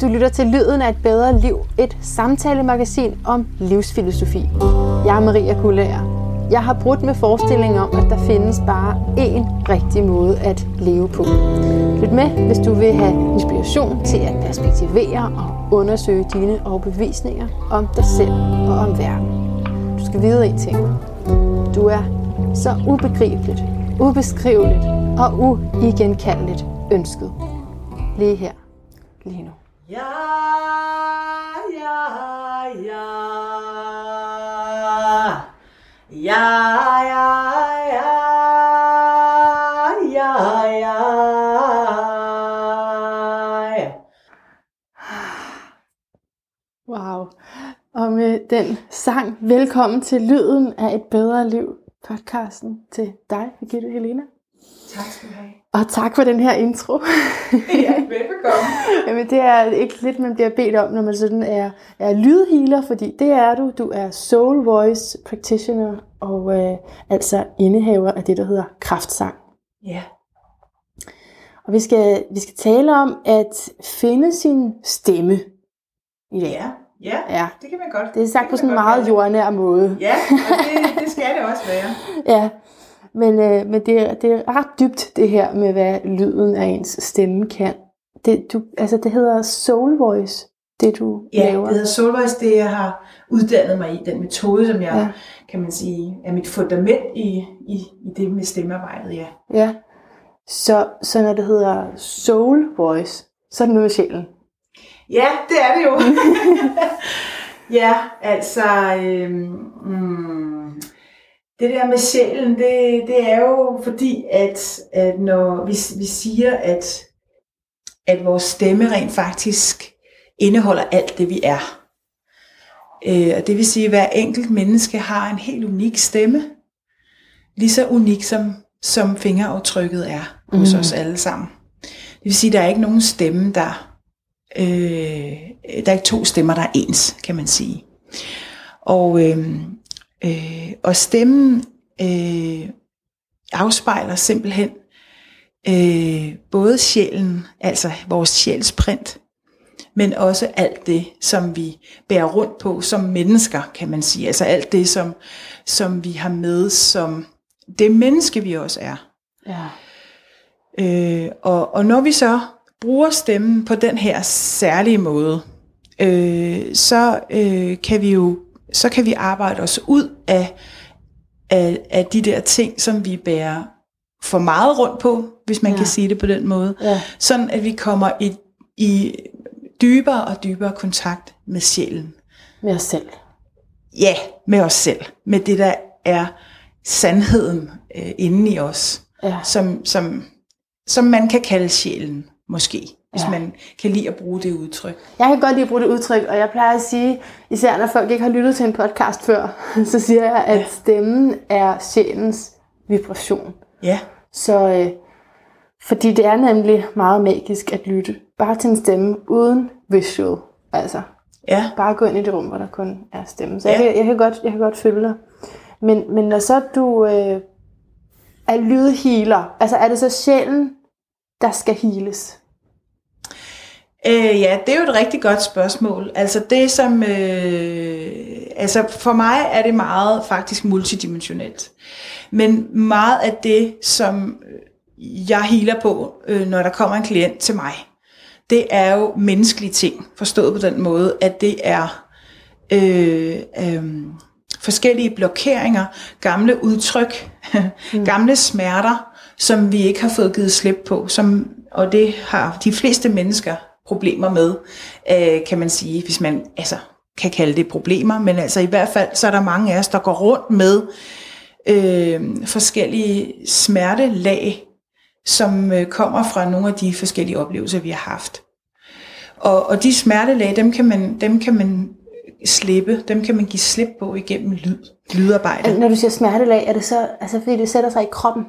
Du lytter til Lyden af et bedre liv, et samtalemagasin om livsfilosofi. Jeg er Maria Kullager. Jeg har brudt med forestillingen om, at der findes bare én rigtig måde at leve på. Lyt med, hvis du vil have inspiration til at perspektivere og undersøge dine overbevisninger om dig selv og om verden. Du skal vide en ting. Du er så ubegribeligt, ubeskriveligt og uigenkaldeligt ønsket. Lige her, lige nu. Ja, ja, ja. Ja, ja, ja. Ja, ja. Wow. Og med den sang, velkommen til Lyden af et bedre liv, podcasten til dig, Birgitte Helena. Tak skal du have. Og tak for den her intro. Ja, velbekomme. Jamen, det er ikke lidt, man bliver bedt om, når man sådan er, er lydhealer, fordi det er du. Du er soul voice practitioner og øh, altså indehaver af det, der hedder kraftsang. Ja, Og vi skal, vi skal tale om at finde sin stemme i dag. ja, ja. Ja, Det kan man godt. det er sagt på kan sådan en meget jordnær måde. det. Ja, og det, det skal det også være. Ja, men, øh, men det, er, det er ret dybt det her med, hvad lyden af ens stemme kan. Det, du, altså, det hedder soul voice, det du Ja, laver. det hedder Solvejs, det jeg har uddannet mig i, den metode, som jeg, Ja. ja. kan man sige, er mit fundament i, i, i det med stemmearbejdet, ja. Ja. Så, så når det hedder soul voice, så er det noget med sjælen. Ja, det er det jo. ja, altså, øhm, mm, det der med sjælen, det, det er jo fordi, at, at når vi, vi siger, at, at vores stemme rent faktisk indeholder alt det, vi er. Øh, og det vil sige, at hver enkelt menneske har en helt unik stemme. Lige så unik som, som fingeraftrykket er hos Mhm. os alle sammen. Det vil sige, at der er ikke nogen stemme, der Øh, der er ikke to stemmer, der er ens, kan man sige. Og, øh, øh, og stemmen øh, afspejler simpelthen øh, både sjælen, altså vores sjælsprint, men også alt det, som vi bærer rundt på som mennesker, kan man sige. Altså alt det, som, som vi har med som det menneske, vi også er. Ja. Øh, og, og når vi så bruger stemmen på den her særlige måde, øh, så øh, kan vi jo så kan vi arbejde os ud af, af, af de der ting, som vi bærer for meget rundt på, hvis man Ja. kan sige det på den måde. Ja. Sådan at vi kommer i, i dybere og dybere kontakt med sjælen. Med os selv. Ja, med os selv. Med det, der er sandheden øh, inde i os Ja. som, som, som man kan kalde sjælen, måske, hvis Ja. man kan lide at bruge det udtryk. Jeg kan godt lide at bruge det udtryk, og jeg plejer at sige, især når folk ikke har lyttet til en podcast før, så siger jeg, at stemmen er sjælens vibration. Ja, Så, øh, fordi det er nemlig meget magisk at lytte bare til en stemme uden visual. Altså, ja, bare gå ind i det rum, hvor der kun er stemme. Så jeg, Ja. kan, jeg, kan, godt, jeg kan godt følge dig. Men, men når så du øh, er lydhealer, altså er det så sjælen, der skal heales? Øh, ja, det er jo et rigtig godt spørgsmål. Altså det som, øh, altså for mig er det meget faktisk multidimensionelt. Men meget af det, som jeg healer på, øh, når der kommer en klient til mig, det er jo menneskelige ting, forstået på den måde, at det er øh, øh, forskellige blokeringer, gamle udtryk, gamle smerter, som vi ikke har fået givet slip på, som, og det har de fleste mennesker problemer med, øh, kan man sige, hvis man altså, kan kalde det problemer, men altså i hvert fald, så er der mange af os, der går rundt med øh, forskellige smertelag, som øh, kommer fra nogle af de forskellige oplevelser, vi har haft. Og, og de smertelag, dem kan man, dem kan man slippe, dem kan man give slip på igennem lyd, lydarbejde. Altså, når du siger smertelag, er det så, altså fordi det sætter sig i kroppen?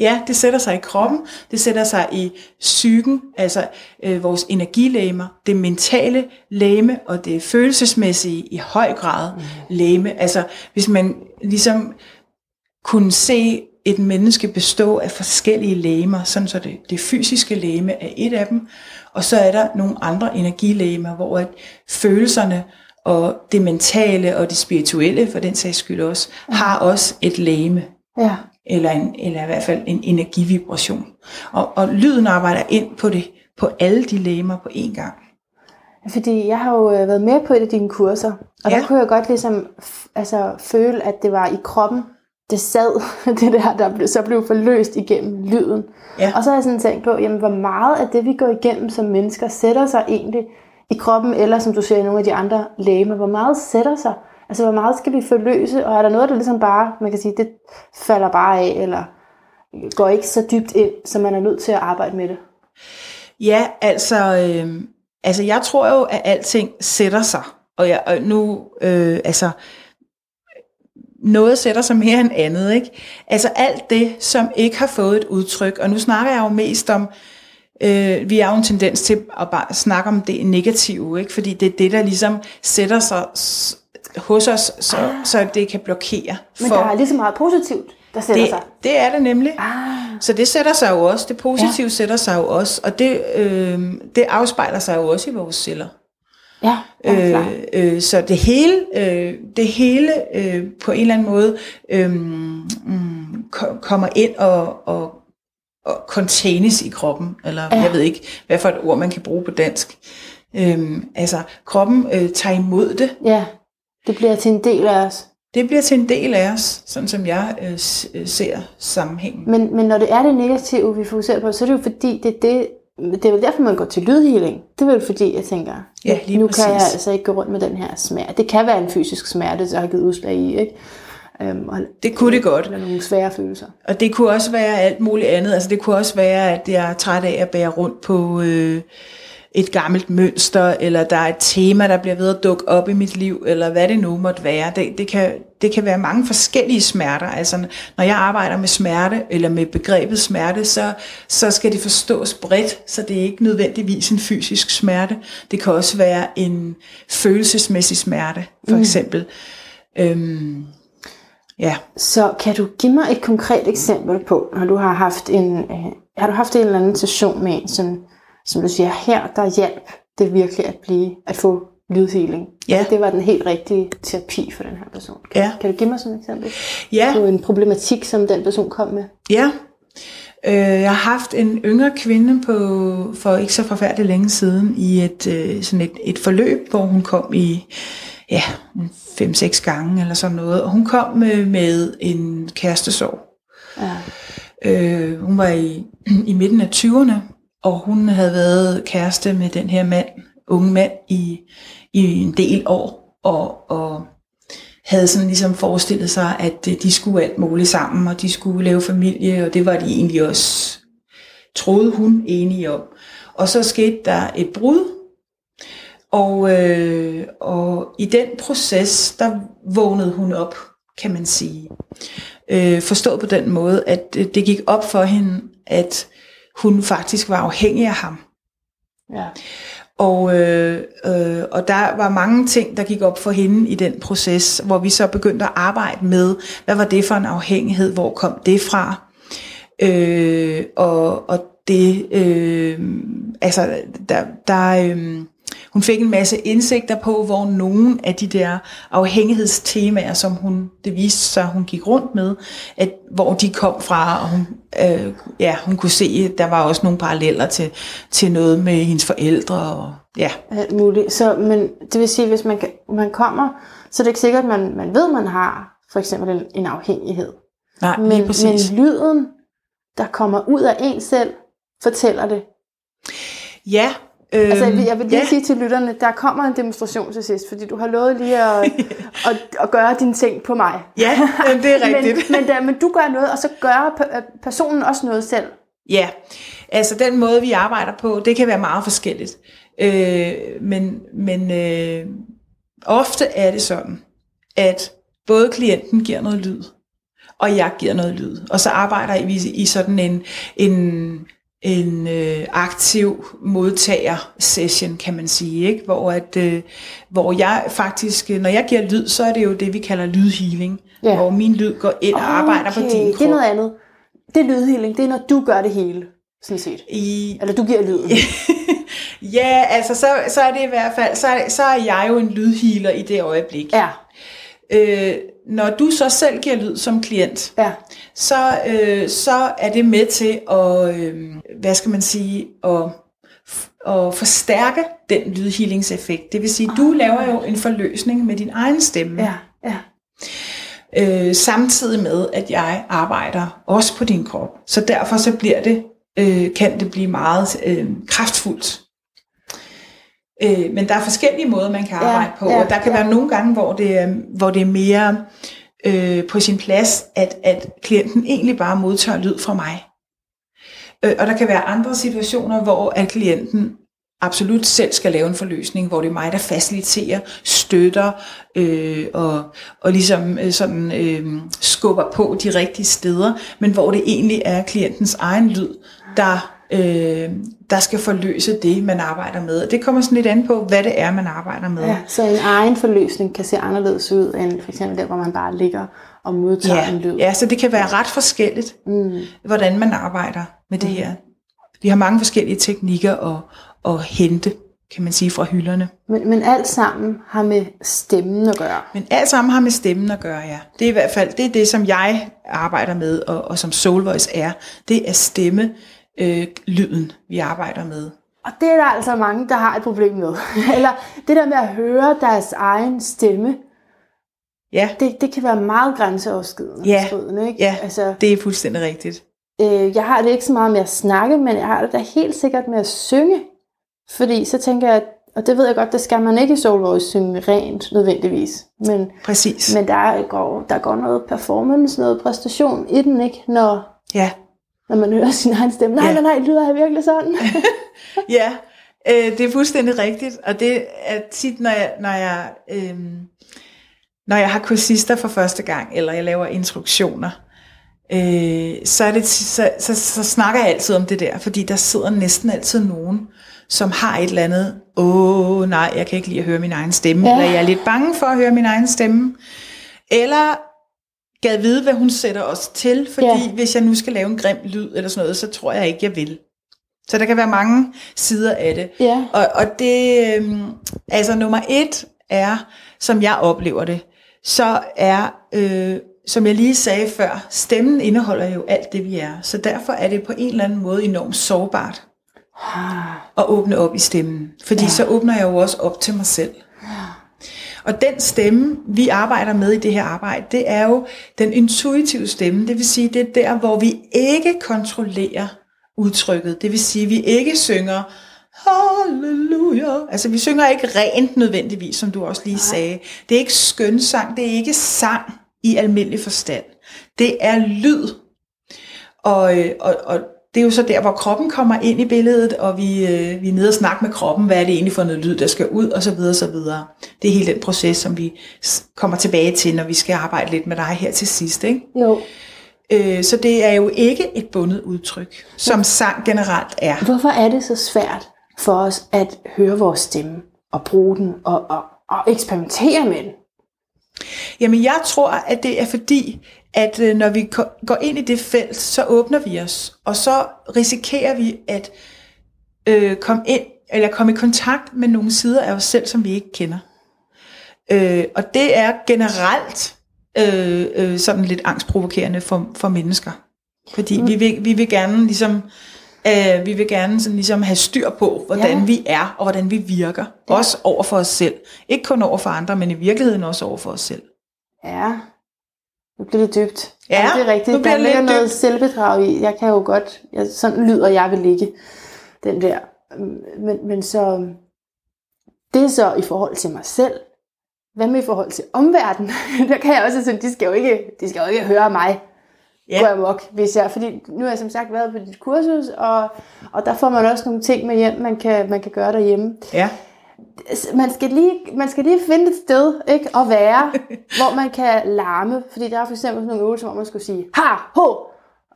Ja, det sætter sig i kroppen, det sætter sig i psyken, altså øh, vores energilæmer, det mentale læme og det følelsesmæssige i høj grad læme. Altså hvis man ligesom kunne se et menneske bestå af forskellige lægemer, sådan så det, det fysiske lægeme er et af dem, og så er der nogle andre energilægemer, hvor at følelserne og det mentale og det spirituelle, for den sags skyld også, har også et lægeme. Ja. Eller, en, eller i hvert fald en energivibration. Og, og lyden arbejder ind på det på alle de lægemer på én gang. Fordi jeg har jo øh, været med på et af dine kurser, og ja. der kunne jeg godt ligesom altså, føle, at det var i kroppen, det sad, det der, der blev, så blev forløst igennem lyden. Ja. Og så har jeg sådan tænkt på, jamen, hvor meget af det, vi går igennem som mennesker, sætter sig egentlig i kroppen, eller som du siger i nogle af de andre lægemer, hvor meget sætter sig? Altså, hvor meget skal vi forløse, og er der noget, der ligesom bare, man kan sige, det falder bare af, eller går ikke så dybt ind, så man er nødt til at arbejde med det? Ja, altså, øh, altså jeg tror jo, at alting sætter sig. Og, jeg, og nu, øh, altså, noget sætter sig mere end andet. Ikke? Altså alt det, som ikke har fået et udtryk, og nu snakker jeg jo mest om, øh, vi har jo en tendens til at bare snakke om det negative, ikke? fordi det er det, der ligesom sætter sig hos os, så, ah. så det kan blokere. For, Men der er lige så meget positivt, der sætter det, sig. Det er det nemlig. Ah. Så det sætter sig jo også, det positive ja. sætter sig jo også, og det, øh, det afspejler sig jo også i vores celler. Ja, øh, øh, så det hele, øh, det hele øh, på en eller anden måde øh, mm, kommer ind og, og, og containes i kroppen, eller ja. jeg ved ikke, hvad for et ord man kan bruge på dansk. Øh, altså, kroppen øh, tager imod det. Ja, det bliver til en del af os. Det bliver til en del af os, sådan som jeg øh, øh ser sammenhængen. Men, men når det er det negative, vi fokuserer på, så er det jo fordi, det er det, det er vel derfor, man går til lydhealing. Det er vel fordi, jeg tænker, ja, lige nu præcis. kan jeg altså ikke gå rundt med den her smerte. Det kan være en fysisk smerte, der har givet udslag i, ikke? Øhm, og det kunne det godt. Eller nogle svære følelser. Og det kunne også være alt muligt andet. Altså det kunne også være, at jeg er træt af at bære rundt på... Øh, et gammelt mønster, eller der er et tema, der bliver ved at dukke op i mit liv, eller hvad det nu måtte være. Det, det, kan, det kan være mange forskellige smerter. Altså, når jeg arbejder med smerte, eller med begrebet smerte, så, så skal det forstås bredt, så det er ikke nødvendigvis en fysisk smerte. Det kan også være en følelsesmæssig smerte, for mm. eksempel. Øhm, ja. Så kan du give mig et konkret eksempel på, når du har haft en, øh, har du haft en eller anden session med en, som som du siger, her der hjælp det virkelig at blive at få lydhealing. Ja. Det var den helt rigtige terapi for den her person. Kan, ja. kan du give mig sådan et eksempel ja. på en problematik, som den person kom med? Ja. Øh, jeg har haft en yngre kvinde på for ikke så forfærdeligt længe siden i et øh, sådan et, et forløb, hvor hun kom i ja, fem-seks gange eller sådan noget. Og hun kom med, med en kærestesorg. Ja. Øh, hun var i, i midten af 20'erne, og hun havde været kæreste med den her mand, unge mand, i, i en del år, og, og havde sådan ligesom forestillet sig, at øh, de skulle alt muligt sammen, og de skulle lave familie, og det var de egentlig også, troede hun, enige om. Og så skete der et brud, og, øh, og i den proces, der vågnede hun op, kan man sige. Øh, forstået på den måde, at øh, det gik op for hende, at hun faktisk var afhængig af ham. Ja. Og, øh, øh, og der var mange ting, der gik op for hende i den proces, hvor vi så begyndte at arbejde med, hvad var det for en afhængighed, hvor kom det fra? Øh, og, og det, øh, altså, der, der, øh, hun fik en masse indsigter på, hvor nogle af de der afhængighedstemaer, som hun, det viste sig, hun gik rundt med, at, hvor de kom fra, og hun, øh, ja, hun kunne se, at der var også nogle paralleller til, til noget med hendes forældre. Og, ja. Alt muligt. Så, men det vil sige, hvis man, man kommer, så er det ikke sikkert, at man, man ved, at man har for eksempel en, en afhængighed. Nej, men, men lyden, der kommer ud af en selv, fortæller det. Ja, Øhm, altså, jeg vil lige ja. sige til lytterne, der kommer en demonstration til sidst, fordi du har lovet lige at, at, at gøre dine ting på mig. Ja, det er rigtigt. men, men, men du gør noget, og så gør personen også noget selv. Ja, altså den måde, vi arbejder på, det kan være meget forskelligt. Øh, men men øh, ofte er det sådan, at både klienten giver noget lyd, og jeg giver noget lyd. Og så arbejder vi i sådan en, en en øh, aktiv modtager-session, kan man sige, ikke? Hvor, at, øh, hvor jeg faktisk, øh, når jeg giver lyd, så er det jo det, vi kalder lydhealing, Ja. hvor min lyd går ind og arbejder på din det er krop. noget andet. Det er lydhealing. Det er, når du gør det hele, sådan set. I, Eller du giver lyden. ja, altså så, så er det i hvert fald, så, så er jeg jo en lydhealer i det øjeblik. Ja, Øh, når du så selv giver lyd som klient, ja. så, øh, så er det med til at, øh, hvad skal man sige, at, at forstærke den lydhealingseffekt. Det vil sige, du laver jo en forløsning med din egen stemme, Ja, ja. øh, samtidig med, at jeg arbejder også på din krop. Så derfor så bliver det, øh, kan det blive meget øh, kraftfuldt. Øh, men der er forskellige måder, man kan Ja, arbejde på, ja, og der kan ja. være nogle gange, hvor det er, hvor det er mere øh, på sin plads, at, at klienten egentlig bare modtager lyd fra mig. Øh, og der kan være andre situationer, hvor at klienten absolut selv skal lave en forløsning, hvor det er mig, der faciliterer, støtter øh, og, og ligesom øh, sådan øh, skubber på de rigtige steder, men hvor det egentlig er klientens egen lyd, der, øh, der skal forløse det, man arbejder med. Og det kommer sådan lidt an på, hvad det er, man arbejder med. ja. Så en egen forløsning kan se anderledes ud, end for eksempel der, hvor man bare ligger og modtager en Ja, lyd. ja, så det kan være ret forskelligt, Mm. hvordan man arbejder med det her. Vi har mange forskellige teknikker at, at hente, kan man sige, fra hylderne. Men, men alt sammen har med stemmen at gøre. Men alt sammen har med stemmen at gøre, ja. Det er i hvert fald det, er det som jeg arbejder med, og, og som Soul Voice er. Det er stemme, øh, lyden, vi arbejder med. Og det er der altså mange, der har et problem med. Eller det der med at høre deres egen stemme, Ja, det, det kan være meget grænseoverskridende. Ja. forskridende, Ikke? Ja. Altså, det er fuldstændig rigtigt. øh, jeg har det ikke så meget med at snakke, men jeg har det da helt sikkert med at synge. Fordi så tænker jeg, og det ved jeg godt, det skal man ikke i Voice synge rent nødvendigvis. Men, Præcis. men der, går, der går noget performance, noget præstation i den, ikke? Når, Ja, når man hører sin egen stemme. Nej, Ja. nej, nej, lyder jeg virkelig sådan? ja øh, det er fuldstændig rigtigt. Og det er tit, når jeg, når jeg, øh, når jeg har kursister for første gang, eller jeg laver instruktioner, øh, så, er det, så, så, så snakker jeg altid om det der, fordi der sidder næsten altid nogen, som har et eller andet, åh nej, jeg kan ikke lide at høre min egen stemme, ja. eller jeg er lidt bange for at høre min egen stemme, eller gad vide, hvad hun sætter os til, fordi Ja. hvis jeg nu skal lave en grim lyd eller sådan noget, så tror jeg ikke, jeg vil. Så der kan være mange sider af det. ja. Og, og det, øhm, altså nummer et er, som jeg oplever det, så er, øh, som jeg lige sagde før, stemmen indeholder jo alt det, vi er. Så derfor er det på en eller anden måde enormt sårbart at åbne op i stemmen. Fordi ja. så åbner jeg jo også op til mig selv. Og den stemme, vi arbejder med i det her arbejde, det er jo den intuitive stemme. Det vil sige, det er der, hvor vi ikke kontrollerer udtrykket. Det vil sige, vi ikke synger halleluja. Altså, vi synger ikke rent nødvendigvis, som du også lige sagde. Det er ikke skønsang, det er ikke sang i almindelig forstand. Det er lyd. Og, øh, og, og det er jo så der, hvor kroppen kommer ind i billedet, og vi, øh, vi er nede og snakke med kroppen, hvad er det egentlig for noget lyd, der skal ud, og så videre, og så videre. Det er hele den proces, som vi kommer tilbage til, når vi skal arbejde lidt med dig her til sidst. Ikke? Jo. Øh, så det er jo ikke et bundet udtryk, som sang generelt er. Hvorfor er det så svært for os at høre vores stemme og bruge den og, og, og eksperimentere med den? Jamen, jeg tror, at det er fordi, at øh, når vi går ind i det felt, så åbner vi os, og så risikerer vi at øh, komme ind eller komme i kontakt med nogle sider af os selv, som vi ikke kender. Øh, og det er generelt øh, øh, sådan lidt angstprovokerende for, for mennesker. Fordi mm. vi, vil, vi vil gerne ligesom øh, vi vil gerne sådan ligesom have styr på, hvordan ja. vi er og hvordan vi virker. Ja. Også over for os selv. Ikke kun over for andre, men i virkeligheden også over for os selv. Ja, nu bliver det dybt. Ja, det er rigtigt. nu bliver Der ligger noget dybt. selvbedrag i. Jeg kan jo godt, jeg, sådan lyder jeg vil ligge, den der. Men, men så, det er så i forhold til mig selv. Hvad med i forhold til omverdenen? der kan jeg også sådan, de skal jo ikke, de skal jo ikke høre mig Ja. gå amok, hvis jeg, fordi nu har jeg som sagt været på dit kursus, og, og der får man også nogle ting med hjem, man kan, man kan gøre derhjemme. Ja. Man skal lige, man skal lige finde et sted ikke, at være, hvor man kan larme, fordi der er for eksempel sådan nogle øvelser, hvor man skulle sige ha, ho,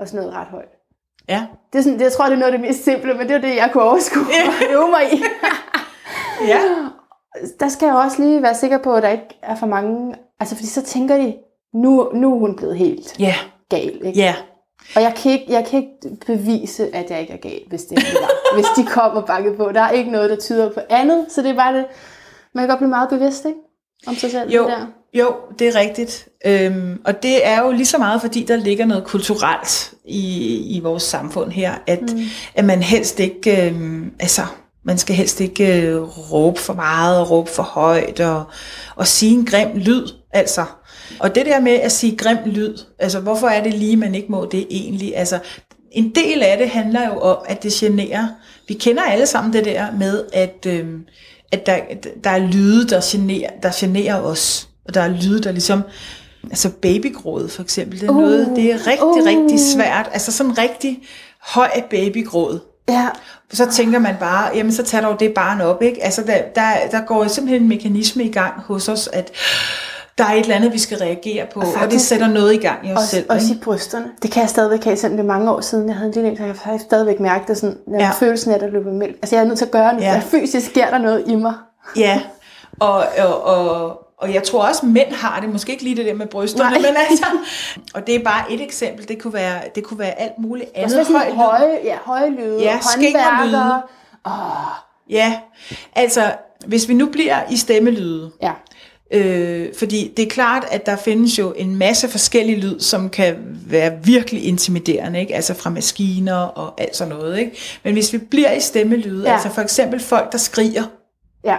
og sådan noget ret højt. Ja. Det er sådan, det, jeg tror, det er noget af det mest simple, men det er det, jeg kunne overskue og øve mig i. Ja. der skal jeg også lige være sikker på, at der ikke er for mange... Altså, fordi så tænker de, nu, nu er hun blevet helt Ja. gal. Ikke? Ja. Og jeg kan, ikke, jeg kan ikke bevise, at jeg ikke er gal, hvis det var. hvis de kommer bakket på. Der er ikke noget, der tyder på andet, så det er bare det. Man kan godt blive meget bevidst, ikke? Om sig selv. Jo, det der. jo, det er rigtigt. Øhm, og det er jo lige så meget, fordi der ligger noget kulturelt i, i vores samfund her, at, mm. at man helst ikke, øhm, altså, man skal helst ikke øh, råbe for meget og råbe for højt og, og sige en grim lyd, altså. Og det der med at sige grim lyd, altså hvorfor er det lige, man ikke må det egentlig? Altså, en del af det handler jo om, at det generer. Vi kender alle sammen det der med, at, øhm, at der, der er lyde, der generer, der generer os. Og der er lyde, der ligesom... Altså babygråd for eksempel, det er, Uh, noget, det er rigtig, uh. rigtig svært. Altså sådan rigtig høj babygråd. Ja, Så tænker man bare, jamen så tager dog det barn op, ikke? Altså der, der, der går simpelthen en mekanisme i gang hos os, at der er et eller andet, vi skal reagere på, og, og det faktisk- sætter noget i gang i os også, selv. også ikke? i brysterne. Det kan jeg stadigvæk have, selvom det er mange år siden, jeg havde en lille en, så jeg har stadigvæk mærket det sådan, når Ja. følelsen af, at der løber mælk. Altså jeg er nødt til at gøre noget, Ja. fysisk sker der noget i mig. Ja, og, og, og, og jeg tror også, at mænd har det. Måske ikke lige det der med brysterne, Nej. men altså... Og det er bare et eksempel. Det kunne være, det kunne være alt muligt Også andet. sådan Høj høje, ja, høje lyde, Ja, skænkerlyde. håndværkere. Ja, altså, hvis vi nu bliver i stemmelyde, Ja, Øh, fordi det er klart, at der findes jo en masse forskellige lyd, som kan være virkelig intimiderende, ikke? altså fra maskiner og alt sådan noget. Ikke? Men hvis vi bliver i stemmelyde, ja. Altså for eksempel folk, der skriger, ja,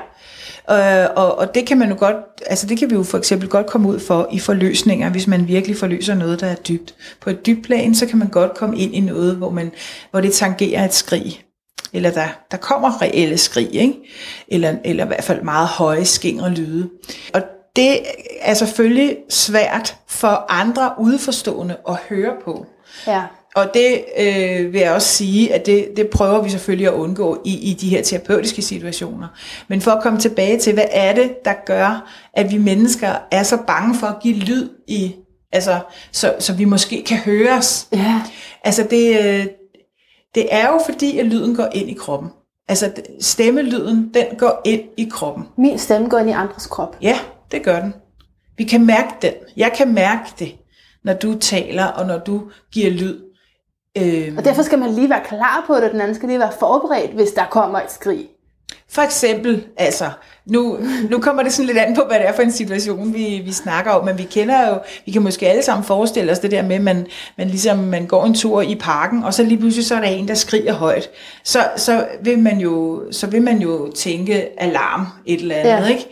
Øh, og, og det kan man jo godt, altså det kan vi jo for eksempel godt komme ud for i forløsninger, hvis man virkelig forløser noget, der er dybt. På et dybt plan, så kan man godt komme ind i noget, hvor, man, hvor det tangerer et skrig. Eller der, der kommer reelle skrig, ikke? Eller, eller i hvert fald meget høje skingre lyde. Og det er selvfølgelig svært for andre udforstående at høre på. ja. Og det øh, vil jeg også sige, at det, det prøver vi selvfølgelig at undgå i, i de her terapeutiske situationer. Men for at komme tilbage til, hvad er det, der gør, at vi mennesker er så bange for at give lyd i, altså, så, så vi måske kan høres. Ja, Altså det, øh, det er jo fordi, at lyden går ind i kroppen. Altså stemmelyden, den går ind i kroppen. min stemme går ind i andres krop. Ja, det gør den. Vi kan mærke den. Jeg kan mærke det, når du taler, og når du giver lyd. Øhm, Og derfor skal man lige være klar på det, den anden skal lige være forberedt, hvis der kommer et skrig. For eksempel, altså, nu, nu kommer det sådan lidt an på, hvad det er for en situation, vi, vi snakker om, men vi kender jo, vi kan måske alle sammen forestille os det der med, at man, man ligesom, man går en tur i parken, og så lige pludselig så er der en, der skriger højt. Så, så, vil, man jo, så vil man jo tænke alarm et eller andet, Ja. ikke?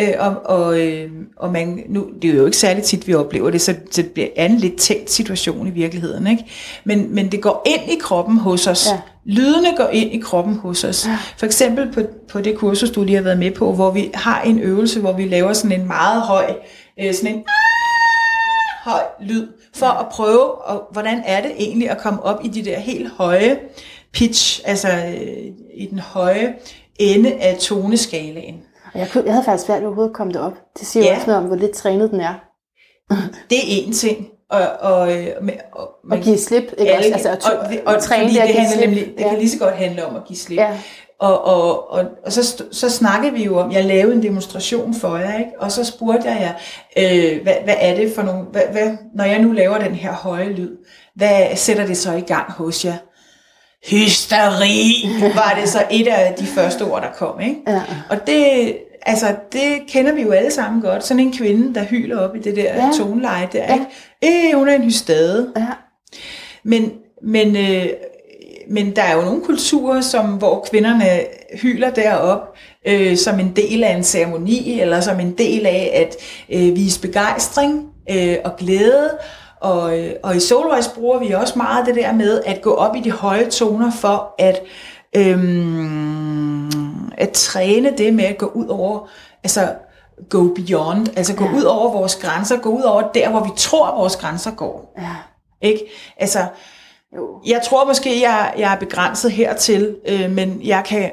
Øh, og, og, øh, og man, nu, det er jo ikke særlig tit, vi oplever det, så, så det bliver en lidt tænkt situation i virkeligheden, ikke? Men, men det går ind i kroppen hos os. Ja. Lydene går ind i kroppen hos os. For eksempel på, på det kursus, du lige har været med på, hvor vi har en øvelse, hvor vi laver sådan en meget høj, øh, sådan en høj lyd, for at prøve, og hvordan er det egentlig at komme op i de der helt høje pitch, altså øh, i den høje ende af toneskalaen. Og jeg, kunne, jeg havde faktisk svært ved overhovedet at komme derop. Det siger Ja. også noget om, hvor lidt trænet den er. Det er én ting. Og, og, øh, og, Og man- give slip, ikke også? alle, Altså, at og, det, og træne det det, handler slip. nemlig, det Ja. kan lige så godt handle om at give slip. Ja. Og, og, og, og så, så snakkede vi jo om, jeg lavede en demonstration for jer, ikke? og så spurgte jeg jer, øh, hvad, hvad er det for nogle, hvad, hvad, når jeg nu laver den her høje lyd, hvad sætter det så i gang hos jer? Hysteri, var det så et af de første ord, der kom. Ikke? Ja. Og det, altså, det kender vi jo alle sammen godt. Sådan en kvinde, der hyler op i det der. Ja. toneleje der. Ja. Ikke? Øh, hun er en hystade. Ja. Men, men, øh, men der er jo nogle kulturer, som, hvor kvinderne hyler derop øh, som en del af en ceremoni, eller som en del af at øh, vise begejstring øh, og glæde. Og, øh, og i Solvejs bruger vi også meget det der med at gå op i de høje toner for at, øhm, at træne det med at gå ud over, altså go beyond, altså gå Ja. ud over vores grænser, gå ud over der, hvor vi tror, vores grænser går. ja. Ikke? Altså, Jo. jeg tror måske, jeg, jeg er begrænset hertil, øh, men jeg kan,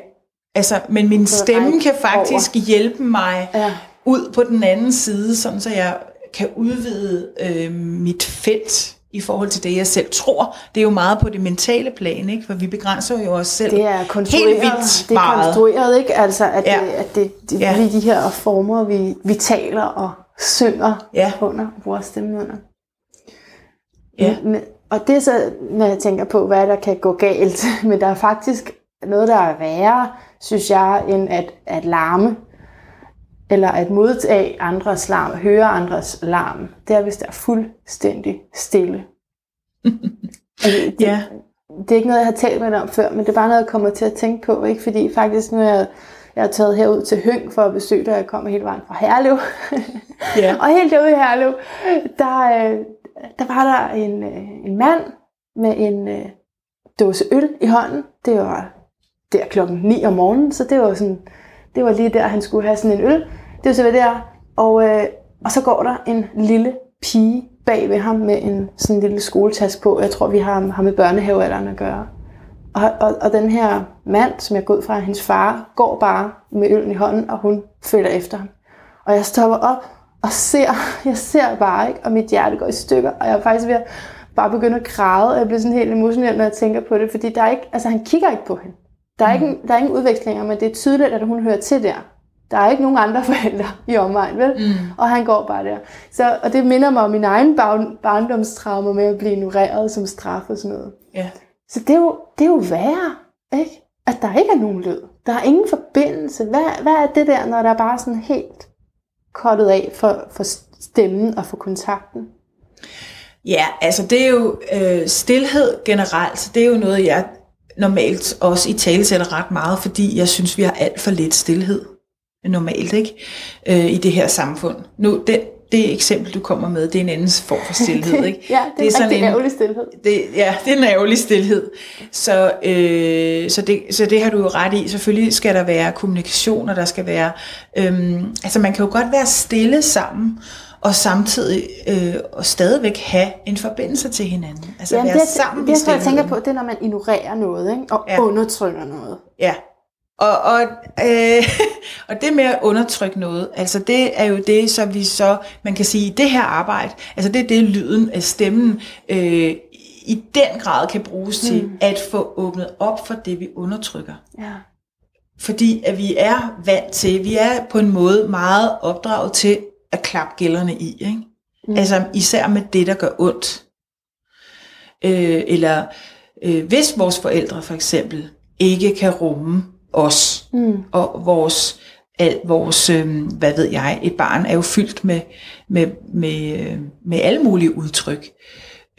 altså, men min stemme kan faktisk hjælpe mig Ja. ud på den anden side, sådan så jeg kan udvide øh, mit felt i forhold til det, jeg selv tror. Det er jo meget på det mentale plan, ikke? for vi begrænser jo os selv Det er konstrueret, helt vildt det er meget. konstrueret, ikke? Altså, at, Ja. det, at det, det Ja. ja. de her former, vi, vi taler og synger Ja. under, bruger stemme under. Ja. Men, og det er så, når jeg tænker på, hvad der kan gå galt, men der er faktisk noget, der er værre, synes jeg, end at, at larme, eller at modtage andres larm, høre andres larm. Det er, hvis der er fuldstændig stille. Altså, det, Ja. det er ikke noget, jeg har talt med dig om før, men det er bare noget, jeg kommer til at tænke på. Ikke? Fordi faktisk nu er jeg, jeg er taget herud til Høng for at besøge dig. Jeg kommer hele vejen fra Herlev. Ja. og helt derude i Herlev, der, øh, der var der en, øh, en mand med en øh, dåse øl i hånden. Det var der klokken 9 om morgenen, så det var, sådan, det var lige der, han skulle have sådan en øl. Det var så hvad der. Og, øh, og så går der en lille pige bag ved ham med en sådan en lille skoletaske på. Jeg tror, vi har, ham med børnehavealderen at gøre. Og, og, og den her mand, som jeg går ud fra, hendes far, går bare med øllen i hånden, og hun følger efter ham. Og jeg stopper op og ser, jeg ser bare ikke, og mit hjerte går i stykker, og jeg er faktisk ved at bare begynde at græde, og jeg bliver sådan helt emotionel, når jeg tænker på det, fordi der er ikke, altså han kigger ikke på hende. Der er, ikke, der er ingen udvekslinger, men det er tydeligt, at hun hører til der. Der er ikke nogen andre forældre i omegn, vel? Mm. Og han går bare der. Så, og det minder mig om min egen barn, barndomstraumer med at blive ignoreret som straf og sådan noget. Ja. Så det er jo, det er jo værre, ikke? At der ikke er nogen lyd. Der er ingen forbindelse. Hvad, hvad er det der, når der er bare sådan helt kottet af for, for stemmen og for kontakten? Ja, altså det er jo øh, stillhed generelt, det er jo noget, jeg normalt også i tale sætter ret meget, fordi jeg synes, vi har alt for lidt stillhed normalt ikke øh, i det her samfund. Nu, det, det eksempel, du kommer med, det er en anden form for stillhed. Ikke? ja, det er, det er en rigtig ærgerlig stillhed. Det, ja, det er en ærgerlig stillhed. Så, øh, så, det, så det har du jo ret i. Selvfølgelig skal der være kommunikation, og der skal være... Øh, altså man kan jo godt være stille sammen, og samtidig øh, og stadigvæk have en forbindelse til hinanden. Altså Jamen, være det, sammen det, det, jeg tænker på, det er, når man ignorerer noget, ikke? og ja. undertrykker noget. Ja. Og, og, øh, og det med at undertrykke noget, altså det er jo det, så vi så, man kan sige, det her arbejde, altså det er det lyden af stemmen øh, i den grad kan bruges til Mm. at få åbnet op for det, vi undertrykker. Ja. Fordi at vi er vant til, vi er på en måde meget opdraget til at klappe gælderne i. Ikke? Mm. Altså især med det, der gør ondt. Øh, eller øh, hvis vores forældre for eksempel ikke kan rumme os Mm. og vores, al, vores øh, hvad ved jeg, et barn er jo fyldt med, med, med, øh, med alle mulige udtryk.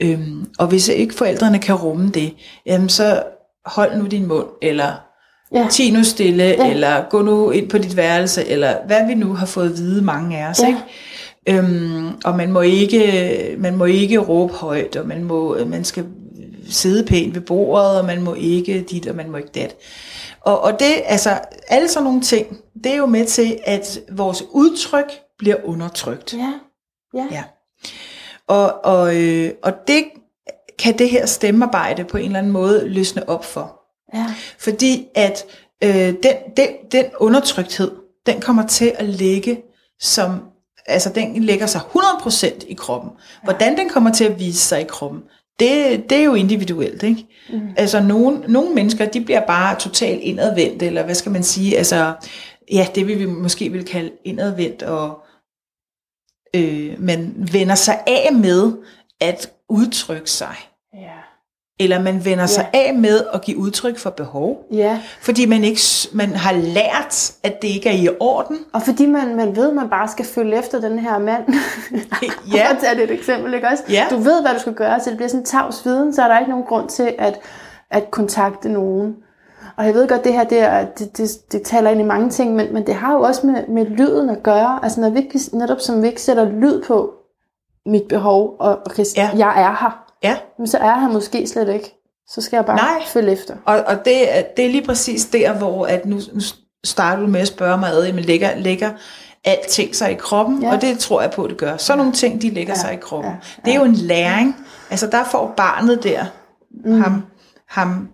Øhm, og hvis ikke forældrene kan rumme det, jamen så hold nu din mund, eller Ja. ti nu stille, ja. Ja. eller gå nu ind på dit værelse, eller hvad vi nu har fået at vide mange af os. Ja. Ikke? Øhm, og man må ikke, man må ikke råbe højt, og man, må, man skal sidde pænt ved bordet, og man må ikke dit, og man må ikke dat. Og, og det, altså, alle sådan nogle ting, det er jo med til, at vores udtryk bliver undertrykt. Ja. Ja. Ja. Og, og, øh, og det kan det her stemmearbejde på en eller anden måde løsne op for. ja. Fordi at øh, den, den, den undertrykthed, den kommer til at ligge som, altså den lægger sig 100% i kroppen. Hvordan den kommer til at vise sig i kroppen, det, det er jo individuelt, ikke? Mm. Altså nogle, nogle mennesker, de bliver bare totalt indadvendt, eller hvad skal man sige, altså, ja, det vil vi måske vil kalde indadvendt, og øh, man vender sig af med at udtrykke sig. Ja. Eller man vender sig af med at give udtryk for behov. Ja. Fordi man, ikke, man har lært, at det ikke er i orden. Og fordi man, man ved, at man bare skal følge efter den her mand. Ja. For at tage det et eksempel, ikke også? Ja. Du ved, hvad du skal gøre, så det bliver sådan en tavs viden, så er der ikke nogen grund til at, at kontakte nogen. Og jeg ved godt, det her det, er, det, det, det taler ind i mange ting, men, men det har jo også med, med lyden at gøre. Altså når vi ikke, netop som vi ikke sætter lyd på mit behov, og, Ja. ja. jeg er her, Ja, men så er han måske slet ikke. Så skal jeg bare Nej. følge efter. og, og det, er, det er lige præcis der, hvor at nu, nu starter du med at spørge mig, ad, jamen lægger, lægger alting sig i kroppen? Ja. Og det tror jeg på, det gør. Så nogle ting, de lægger Ja, sig i kroppen. ja, Det er jo en læring. Altså der får barnet der, Mm. ham, ham,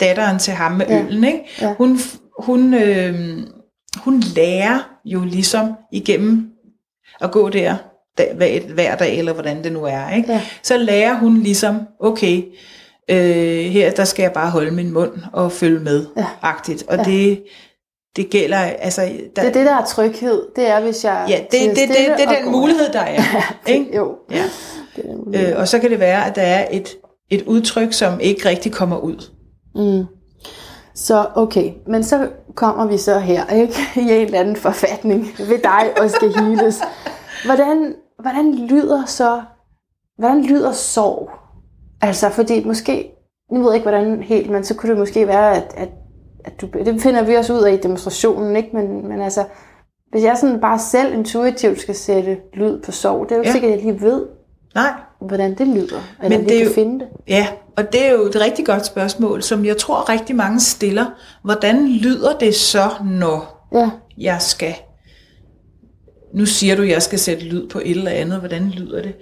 datteren til ham med Ja. øllen, ikke? Ja. Hun, hun, øh, hun lærer jo ligesom igennem at gå der dag, hver, hver dag, eller hvordan det nu er. Ikke? Ja. Så lærer hun ligesom, okay, øh, her der skal jeg bare holde min mund og følge med, Ja. agtigt. Og Ja. det, det gælder, altså... Der, Det er det, der er tryghed. Det er, hvis jeg ja, det, det, det, det, er den går. mulighed, der er. ikke? Jo, Ja. det. Øh, og så kan det være, at der er et, et udtryk, som ikke rigtig kommer ud. Mm. Så okay, men så kommer vi så her, ikke? I en eller anden forfatning ved dig og skal heales. Hvordan, hvordan lyder så, hvordan lyder sorg? Altså, fordi måske, nu ved jeg ikke hvordan helt, men så kunne det måske være, at, at, at du, det finder vi også ud af i demonstrationen, ikke? Men, men altså, hvis jeg sådan bare selv intuitivt skal sætte lyd på sorg, det er jo Ja. sikkert, at jeg lige ved, Nej, hvordan det lyder, eller Men det er kan jo- finde det. Ja, og det er jo et rigtig godt spørgsmål, som jeg tror rigtig mange stiller. Hvordan lyder det så, når Ja, jeg skal... Nu siger du, at jeg skal sætte lyd på et eller andet. Hvordan lyder det?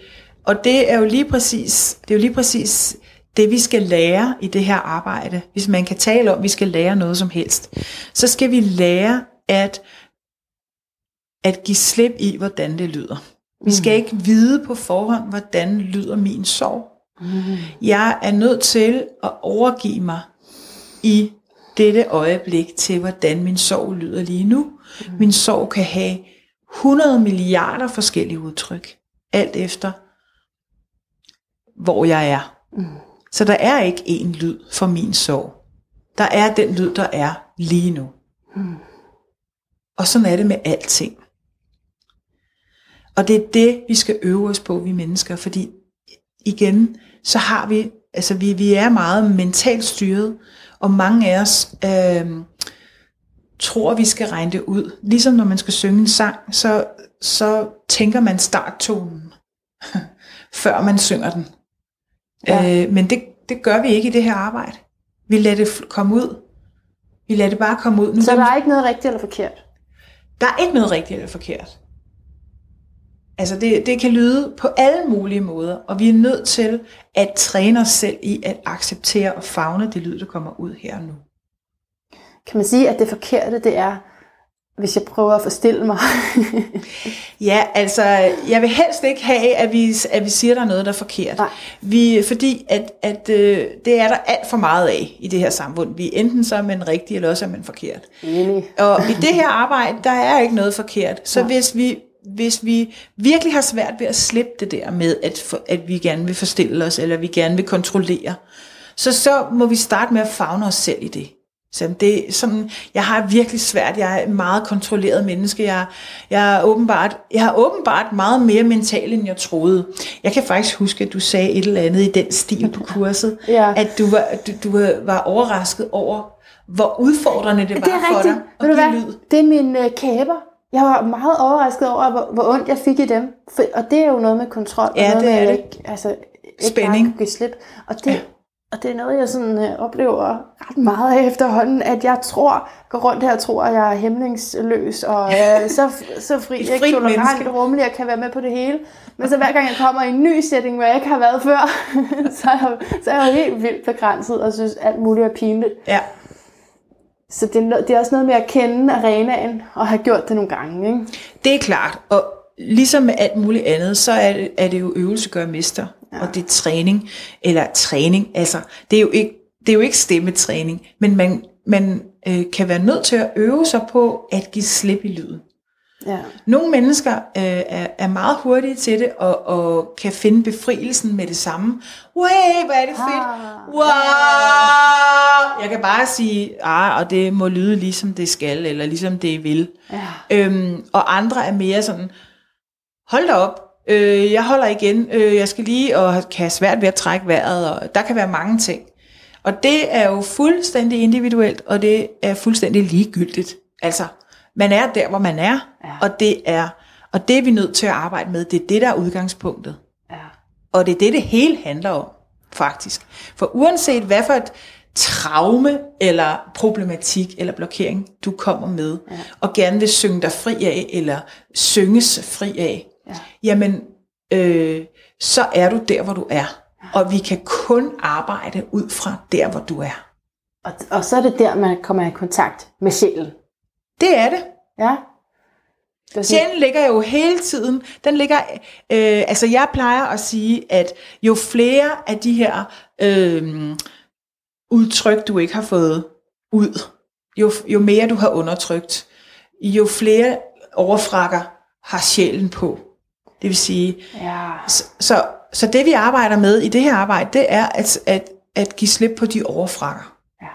Og det er jo lige præcis det, er jo lige præcis det vi skal lære i det her arbejde. Hvis man kan tale om, at vi skal lære noget som helst, så skal vi lære at, at give slip i, hvordan det lyder. Vi skal ikke vide på forhånd, hvordan lyder min sorg. Jeg er nødt til at overgive mig i dette øjeblik til, hvordan min sorg lyder lige nu. Min sorg kan have 100 milliarder forskellige udtryk, alt efter hvor jeg er. Så der er ikke én lyd for min sorg. Der er den lyd, der er lige nu. Og sådan er det med alting. Og det er det, vi skal øve os på, vi mennesker, fordi igen, så har vi, altså vi, vi er meget mentalt styret, og mange af os øh, tror, vi skal regne det ud. Ligesom når man skal synge en sang, så, så tænker man starttonen, før man synger den. Ja. Øh, men det, det gør vi ikke i det her arbejde. Vi lader det komme ud. Vi lader det bare komme ud. Nu så der er ikke noget rigtigt eller forkert. der er ikke noget rigtigt eller forkert. Altså det, det kan lyde på alle mulige måder, og vi er nødt til at træne os selv i at acceptere og fagne det lyd, der kommer ud her og nu. Kan man sige, at det forkerte, det er, hvis jeg prøver at forstille mig? Ja, altså, jeg vil helst ikke have, at vi, at vi siger, at der er noget, der er forkert. Nej. Vi, fordi at, at øh, det er der alt for meget af i det her samfund. Vi er enten så er man rigtig, eller også er man forkert. Enig. Og i det her arbejde, der er ikke noget forkert. Så hvis vi, hvis vi virkelig har svært ved at slippe det der med, at, for, at vi gerne vil forstille os, eller vi gerne vil kontrollere, så, så må vi starte med at fagne os selv i det. Så det sådan, jeg har virkelig svært, jeg er et meget kontrolleret menneske, jeg, jeg, er åbenbart, jeg har åbenbart meget mere mental, end jeg troede. Jeg kan faktisk huske, at du sagde et eller andet i den stil på kurset, Ja. at du var, du, du var overrasket over, hvor udfordrende det var Det er for dig Ved at hvad? give lyd. Det er mine øh, kæber. Jeg var meget overrasket over, hvor, hvor ondt jeg fik i dem. For, og det er jo noget med kontrol. og Ja, noget det med, er at det. Ikke, altså, ikke Spænding. Bare kunne give slip. Og det, Ja. Og det er noget, jeg sådan, øh, oplever ret meget af efterhånden, at jeg tror, går rundt her og tror, at jeg er hæmningsløs, og øh, så, så fri, Et ikke frit tolerant, rummelig, og kan være med på det hele. Men så hver gang jeg kommer i en ny setting, hvor jeg ikke har været før, så, er jeg, så er jeg helt vildt begrænset, og synes alt muligt er pinligt. Ja, Så det er, det er også noget med at kende arenaen, og have gjort det nogle gange. Ikke? det er klart. Og ligesom med alt muligt andet, så er det, er det jo øvelse gør mester. Ja. Og det er træning, eller træning, altså, det er jo ikke, det er jo ikke stemmetræning, men man, man øh, kan være nødt til at øve sig på at give slip i lyden. Ja. Nogle mennesker øh, er, er meget hurtige til det, og, og kan finde befrielsen med det samme. Wow, hvor er det fedt. Ah. Wow! Jeg kan bare sige, ah, og det må lyde ligesom det skal, eller ligesom det vil. Ja. Øhm, og andre er mere sådan, hold da op, øh, jeg holder igen, øh, jeg skal lige, og kan have svært ved at trække vejret, og der kan være mange ting. Og det er jo fuldstændig individuelt, og det er fuldstændig ligegyldigt. Altså, man er der, hvor man er, Ja. og det er, og det er vi nødt til at arbejde med. Det er det, der er udgangspunktet. Ja. Og det er det, det hele handler om, faktisk. For uanset hvad for et traume, eller problematik, eller blokering, du kommer med, ja. og gerne vil synge dig fri af, eller synges fri af, Ja. jamen, øh, så er du der, hvor du er. Og vi kan kun arbejde ud fra der, hvor du er. Og, og så er det der, man kommer i kontakt med sjælen. Det er det. Ja. Sjælen ligger jo hele tiden, den ligger, øh, altså jeg plejer at sige, at jo flere af de her øh, udtryk, du ikke har fået ud, jo, jo mere du har undertrykt, jo flere overfrakker har sjælen på. Det vil sige, Ja. så, så, så det vi arbejder med i det her arbejde, det er at, at, at give slip på de overfrakker. Ja.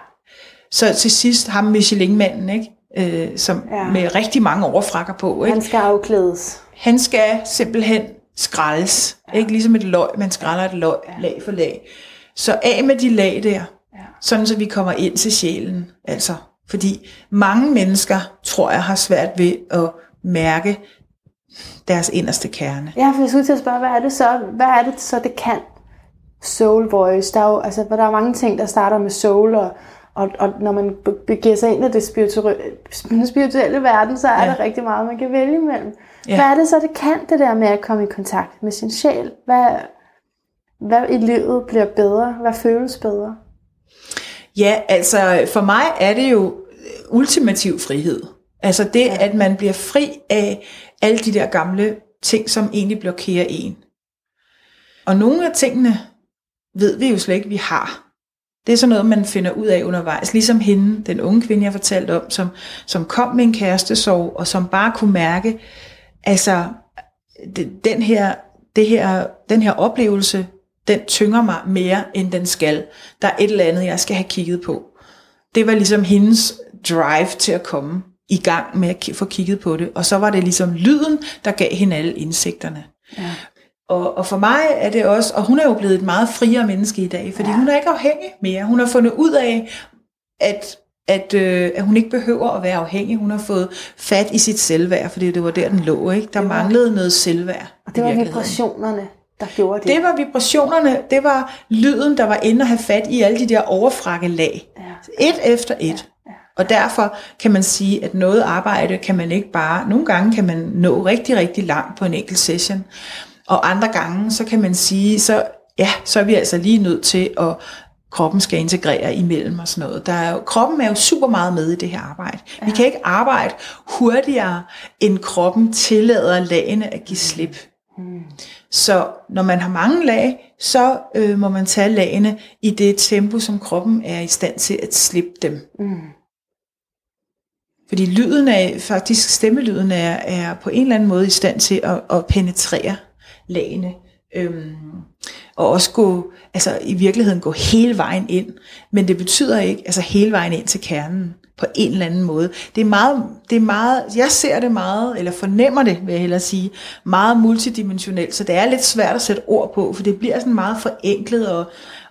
Så til sidst ham Michelin-manden, ikke? Øh, som Ja. med rigtig mange overfrakker på. Ikke? Han skal afklædes. Han skal simpelthen skraldes. Ja. Ikke ligesom et løg, man skræller et løg ja. lag for lag. Så af med de lag der, Ja. sådan så vi kommer ind til sjælen. Altså, fordi mange mennesker, tror jeg, har svært ved at mærke deres inderste kerne. Ja, for jeg skulle til at spørge, hvad er det så, hvad er det så, det kan? Soul voice, der er jo, altså, der er mange ting, der starter med soul, og, og, og når man be- begiver sig ind i det spirituelle, spirituelle verden, så er Ja. der rigtig meget, man kan vælge imellem. Ja. Hvad er det så, det kan, det der med at komme i kontakt med sin sjæl? Hvad, hvad i livet bliver bedre? Hvad føles bedre? Ja, altså for mig er det jo ultimativ frihed. Altså det, ja. at man bliver fri af alle de der gamle ting, som egentlig blokerer en. Og nogle af tingene ved vi jo slet ikke, vi har. Det er sådan noget, man finder ud af undervejs. Ligesom hende, den unge kvinde, jeg fortalte om, som, som kom med en kærestesorg, og som bare kunne mærke, altså det, den, her, det her, den her oplevelse, den tynger mig mere, end den skal. Der er et eller andet, jeg skal have kigget på. Det var ligesom hendes drive til at komme i gang med at få kigget på det. Og så var det ligesom lyden, der gav hende alle indsigterne. Ja. Og, og for mig er det også, og hun er jo blevet et meget friere menneske i dag, fordi Ja. ja. hun er ikke afhængig mere. Hun har fundet ud af, at, at, øh, at hun ikke behøver at være afhængig. Hun har fået fat i sit selvværd, fordi det var der, den lå. Ikke? Der manglede noget selvværd. Og det var vibrationerne, der gjorde det. Det var vibrationerne, det var lyden, der var inde og have fat i alle de der overfrakke lag. Ja. Et efter et. Og derfor kan man sige, at noget arbejde kan man ikke bare, nogle gange kan man nå rigtig, rigtig langt på en enkelt session, og andre gange, så kan man sige, så, ja, så er vi altså lige nødt til at kroppen skal integrere imellem og sådan noget. Der er jo, kroppen er jo super meget med i det her arbejde. Ja. Vi kan ikke arbejde hurtigere, end kroppen tillader lagene at give slip. Så når man har mange lag, så øh, må man tage lagene i det tempo, som kroppen er i stand til at slippe dem. Mm. Fordi lyden er, faktisk stemmelyden er, er på en eller anden måde i stand til at, at penetrere lagene. Øhm, og også gå, altså i virkeligheden gå hele vejen ind. Men det betyder ikke, altså hele vejen ind til kernen på en eller anden måde. Det er meget, det er meget, jeg ser det meget, eller fornemmer det, vil jeg hellere sige, meget multidimensionelt, så det er lidt svært at sætte ord på, for det bliver sådan meget forenklet og,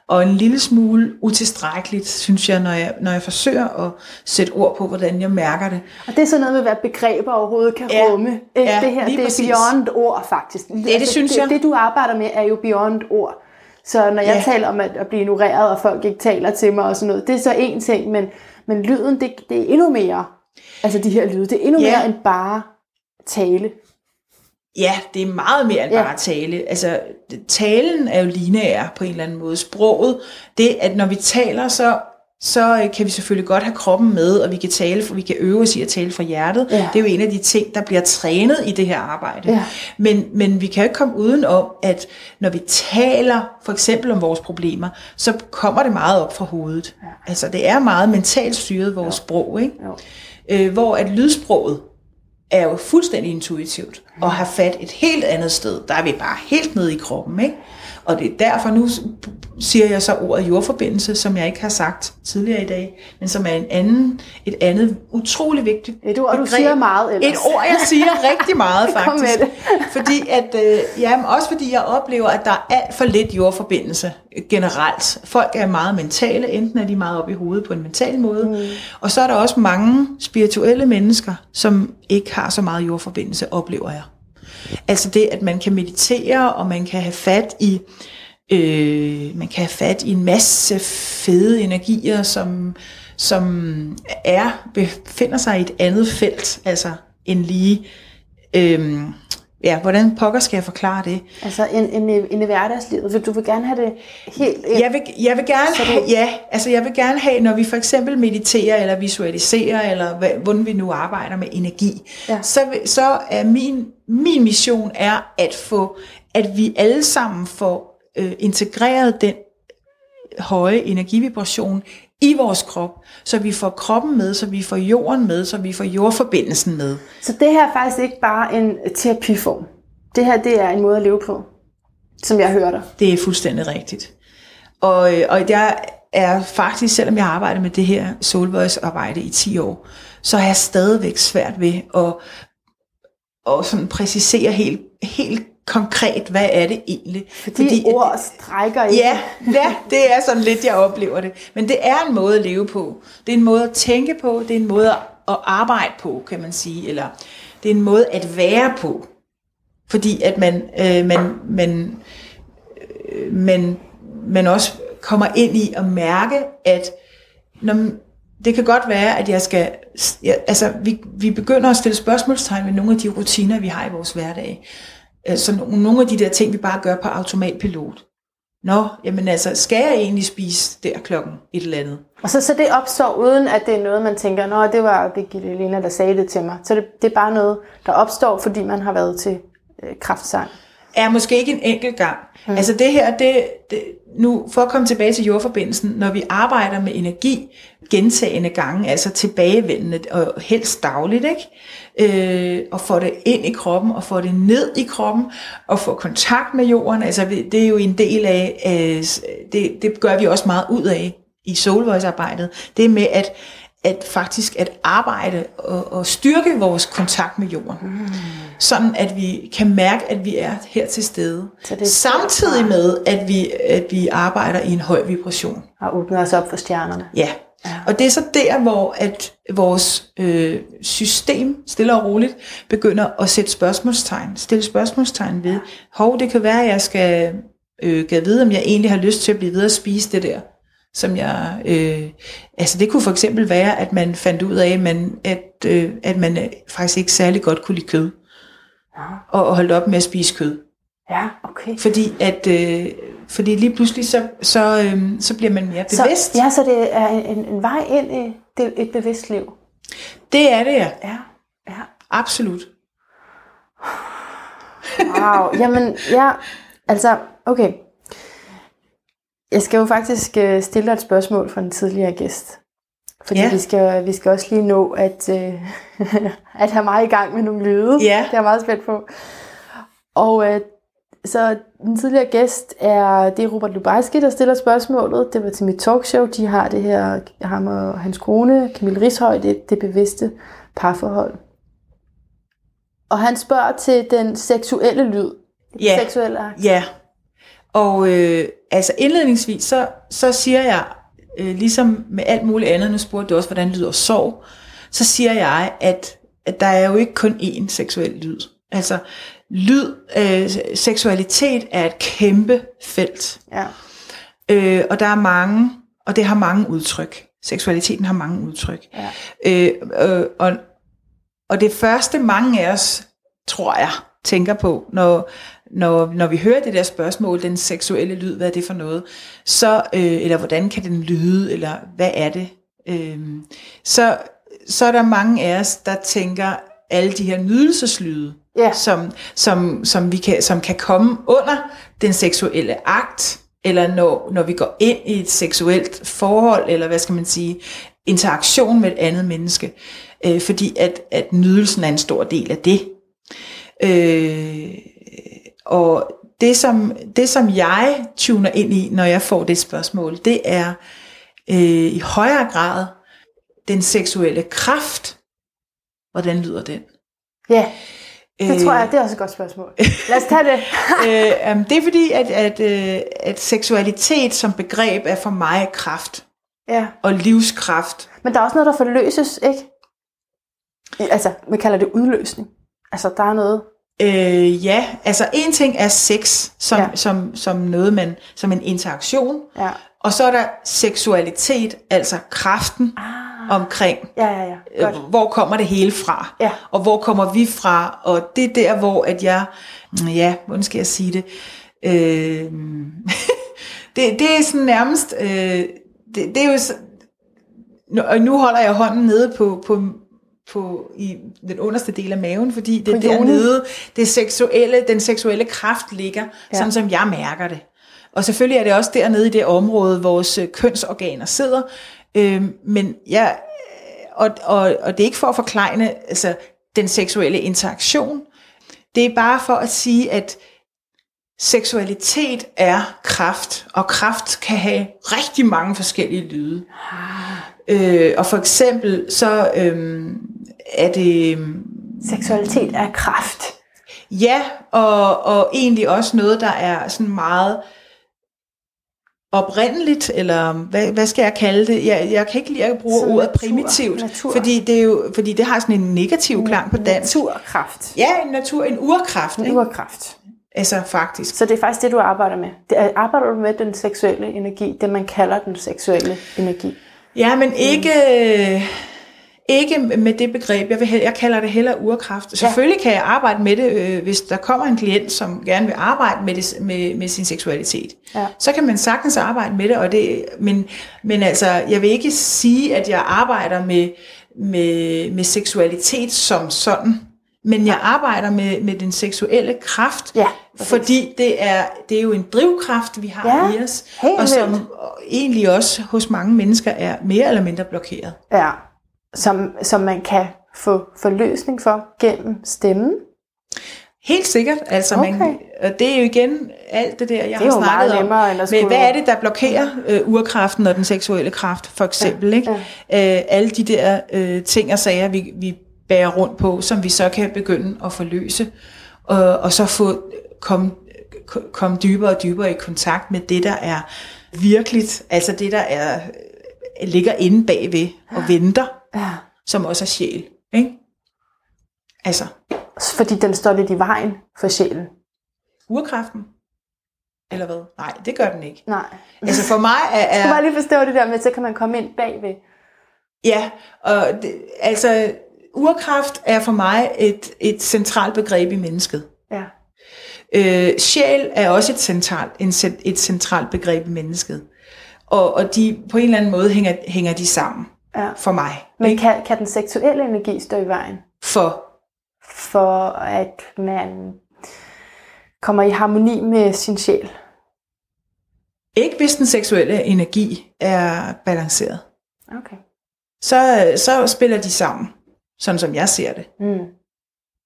og en lille smule utilstrækkeligt, synes jeg, når jeg, når jeg forsøger at sætte ord på, hvordan jeg mærker det. Og det er sådan noget med, hvad begreber overhovedet kan Ja. rumme. Ja, det her, det er præcis. beyond ord, faktisk. Det, det synes jeg. Det, det, du arbejder med, er jo beyond ord. Så når jeg Ja. taler om at, at blive ignoreret, og folk ikke taler til mig og sådan noget, det er så en ting, men, men lyden, det, det er endnu mere. Altså de her lyde, det er endnu Ja. mere end bare tale. Ja, det er meget mere end Ja. bare tale. Altså, talen er jo lineær på en eller anden måde. Sproget, det at når vi taler, så, så øh, kan vi selvfølgelig godt have kroppen med, og vi kan tale, for vi kan øve os i at tale fra hjertet. Ja. Det er jo en af de ting, der bliver trænet i det her arbejde. Ja. Men, men vi kan jo ikke komme uden om, at når vi taler for eksempel om vores problemer, så kommer det meget op fra hovedet. Ja. Altså, det er meget mentalt styret, vores sprog, ikke? Jo. øh, hvor at lydsproget er jo fuldstændig intuitivt, og har fat et helt andet sted. Der er vi bare helt nede i kroppen, ikke? Og det er derfor, nu siger jeg så ordet jordforbindelse, som jeg ikke har sagt tidligere i dag, men som er en anden, et andet utrolig vigtigt Et ord, du begreb. siger meget ellers. Et ord, jeg siger rigtig meget faktisk. fordi at, øh, jamen, også fordi jeg oplever, at der er alt for lidt jordforbindelse generelt. Folk er meget mentale, enten er de meget op i hovedet på en mental måde, mm. og så er der også mange spirituelle mennesker, som ikke har så meget jordforbindelse, oplever jeg. Altså det, at man kan meditere, og man kan have fat i øh, man kan have fat i en masse fede energier, som, som er, befinder sig i et andet felt, altså en lige, øh, ja, hvordan pokker skal jeg forklare det? Altså en, en, en i hverdagslivet, for du vil gerne have det helt ind. Jeg vil, jeg vil gerne have, ja, altså jeg vil gerne have, når vi for eksempel mediterer eller visualiserer, eller hvad, hvordan vi nu arbejder med energi, Ja. så, så er min, min mission er at få, at vi alle sammen får øh, integreret den høje energivibration i vores krop, så vi får kroppen med, så vi får jorden med, så vi får jordforbindelsen med. Så det her er faktisk ikke bare en terapiform. Det her, det er en måde at leve på, som jeg hører dig. Det er fuldstændig rigtigt. Og, og jeg er faktisk, selvom jeg har arbejdet med det her Soul Voice arbejde i 10 år, så har jeg stadigvæk svært ved at, at sådan præcisere helt, helt konkret, hvad er det egentlig? Fordi, Fordi ord strækker ikke. Ja, ja, det er sådan lidt, jeg oplever det. Men det er en måde at leve på. Det er en måde at tænke på. Det er en måde at arbejde på, kan man sige. Eller det er en måde at være på. Fordi at man, øh, man, man, øh, man, man også kommer ind i at mærke, at når, det kan godt være, at jeg skal... Ja, altså, vi, vi begynder at stille spørgsmålstegn ved nogle af de rutiner, vi har i vores hverdag. Så nogle, nogle af de der ting, vi bare gør på automatpilot. Nå, jamen altså, skal jeg egentlig spise der klokken et eller andet? Og så, så det opstår uden, at det er noget, man tænker, nå, det var Birgitte Lena, der sagde det til mig. Så det, det er bare noget, der opstår, fordi man har været til øh, kraftsang. er måske ikke en enkelt gang. Mm. Altså det her, det, det, nu for at komme tilbage til jordforbindelsen, når vi arbejder med energi gentagende gange, altså tilbagevendende og helst dagligt, ikke? Øh, og får det ind i kroppen, og får det ned i kroppen, og får kontakt med jorden, altså det er jo en del af, øh, det, det gør vi også meget ud af i Soul Voice arbejdet, det med at, at faktisk at arbejde og, og styrke vores kontakt med jorden. Mm. Sådan at vi kan mærke, at vi er her til stede. Så det Samtidig med, at vi, at vi arbejder i en høj vibration. Og åbner os op for stjernerne. Ja. Og det er så der, hvor at vores øh, system stille og roligt begynder at sætte spørgsmålstegn, stille spørgsmålstegn ved, hov, det kan være, at jeg skal øh, give vide, om jeg egentlig har lyst til at blive ved at spise det der. Som jeg, øh, altså det kunne for eksempel være, at man fandt ud af, at man, at, øh, at man øh, faktisk ikke særlig godt kunne lide kød. Og, og holdt op med at spise kød. Ja, okay. Fordi, at, øh, fordi lige pludselig, så, så, øh, så bliver man mere bevidst. Så, ja, så det er en, en vej ind i det, et bevidst liv. Det er det, ja. Ja, ja. Absolut. Wow, jamen, ja, altså, okay. Jeg skal jo faktisk øh, stille dig et spørgsmål fra en tidligere gæst. Fordi Ja. vi, skal, vi skal også lige nå at, øh, at have mig i gang med nogle lyde. Ja. Det er jeg meget spændt på. Og øh, så den tidligere gæst er, det er Robert Lubarski, der stiller spørgsmålet. Det var til mit talkshow. De har det her, ham og hans kone, Camille Rishøj, det, det bevidste parforhold. Og han spørger til den seksuelle lyd. Ja. Seksuelle akt. Ja. Og øh, altså indledningsvis, så, så siger jeg, øh, ligesom med alt muligt andet, nu spurgte du også, hvordan lyder sorg, så siger jeg, at, at der er jo ikke kun én seksuel lyd. Altså, lyd, øh, seksualitet er et kæmpe felt. Ja. Øh, og der er mange, og det har mange udtryk. Seksualiteten har mange udtryk. Ja. Øh, øh, og, og det første mange af os, tror jeg, tænker på, når, når, når vi hører det der spørgsmål, den seksuelle lyd, hvad er det for noget, så, øh, eller hvordan kan den lyde, eller hvad er det, øh, så, så er der mange af os, der tænker alle de her nydelseslyde, Ja. som, som, som, vi kan, som kan komme under den seksuelle akt, eller når, når vi går ind i et seksuelt forhold, eller hvad skal man sige, interaktion med et andet menneske, øh, fordi at, at nydelsen er en stor del af det. Øh, og det som, det, som jeg tuner ind i, når jeg får det spørgsmål, det er øh, i højere grad den seksuelle kraft. Hvordan lyder den? Ja, det Øh, tror jeg, det er også et godt spørgsmål. Lad os tage det. øh, um, det er fordi, at, at, øh, at seksualitet som begreb er for mig kraft ja. og livskraft. Men der er også noget, der forløses, ikke? Altså, man kalder det udløsning. Altså, der er noget... Øh, ja, altså en ting er sex som, ja. som, som noget man, som en interaktion, Ja. og så er der seksualitet, altså kraften, Ah, omkring, Ja, ja, ja. Godt. øh, hvor kommer det hele fra, Ja. og hvor kommer vi fra, og det er der, hvor at jeg, ja, hvordan skal jeg sige det, øh, det, det er sådan nærmest, øh, det, det er jo, og nu holder jeg hånden nede på, på, på i den underste del af maven, fordi det er dernede, det seksuelle, den seksuelle kraft ligger, Ja. sådan som jeg mærker det. Og selvfølgelig er det også dernede i det område, vores kønsorganer sidder, øh, men jeg, og, og, og det er ikke for at forklejne altså, den seksuelle interaktion, det er bare for at sige, at seksualitet er kraft, og kraft kan have rigtig mange forskellige lyde. Øh, og for eksempel så øhm, er det øhm, Seksualitet er kraft. ja, og, og egentlig også noget, der er sådan meget oprindeligt, eller hvad, hvad skal jeg kalde det? Jeg, jeg kan ikke lide at bruge Sådan ordet natur- primitivt, natur. fordi det, er jo, fordi det har sådan en negativ klang på dansk. Naturkraft. Ja, en natur, en urkraft, En ikke? urkraft. Altså faktisk. Så det er faktisk det, du arbejder med. Det er, arbejder du med den seksuelle energi, det man kalder den seksuelle energi. Ja, men ikke, ikke med det begreb. Jeg, vil, jeg kalder det heller urkraft. Selvfølgelig kan jeg arbejde med det, øh, hvis der kommer en klient, som gerne vil arbejde med, det, med, med sin seksualitet. Ja. Så kan man sagtens arbejde med det, og det men, men altså, jeg vil ikke sige, at jeg arbejder med, med, med seksualitet som sådan. Men jeg arbejder med, med den seksuelle kraft, Ja, præcis. fordi det er, det er jo en drivkraft, vi har Ja, i os, og som vildt. egentlig også hos mange mennesker er mere eller mindre blokeret. Ja. Som, som man kan få forløsning for gennem stemmen. Helt sikkert, altså Okay. man, og det er jo igen alt det der, jeg er har snakket meget om. end at Men skulle- hvad er det, der blokerer øh, urkraften og den seksuelle kraft, for eksempel? Ikke? Øh, alle de der øh, ting og sager, vi, vi bærer rundt på, som vi så kan begynde at forløse, og, og så få komme kom dybere og dybere i kontakt med det, der er virkeligt, altså det, der er ligger inde bagved og venter, Ja. som også er sjæl. Ikke? Altså, Fordi den står lidt i vejen for sjælen. urkraften? Eller hvad? Nej, det gør den ikke. Nej. Altså for mig er... Jeg skal er bare lige forstå det der med, så kan man komme ind bagved. ja, og det, altså urkraft er for mig et, et centralt begreb i mennesket. Ja. Øh, sjæl er også et centralt, en, et centralt begreb i mennesket. Og, og de, på en eller anden måde hænger, hænger de sammen ja. for mig. Men kan, kan den seksuelle energi stå i vejen For, for, at man kommer i harmoni med sin sjæl? ikke hvis den seksuelle energi er balanceret. Okay. Så, så spiller de sammen, sådan som jeg ser det. Mm.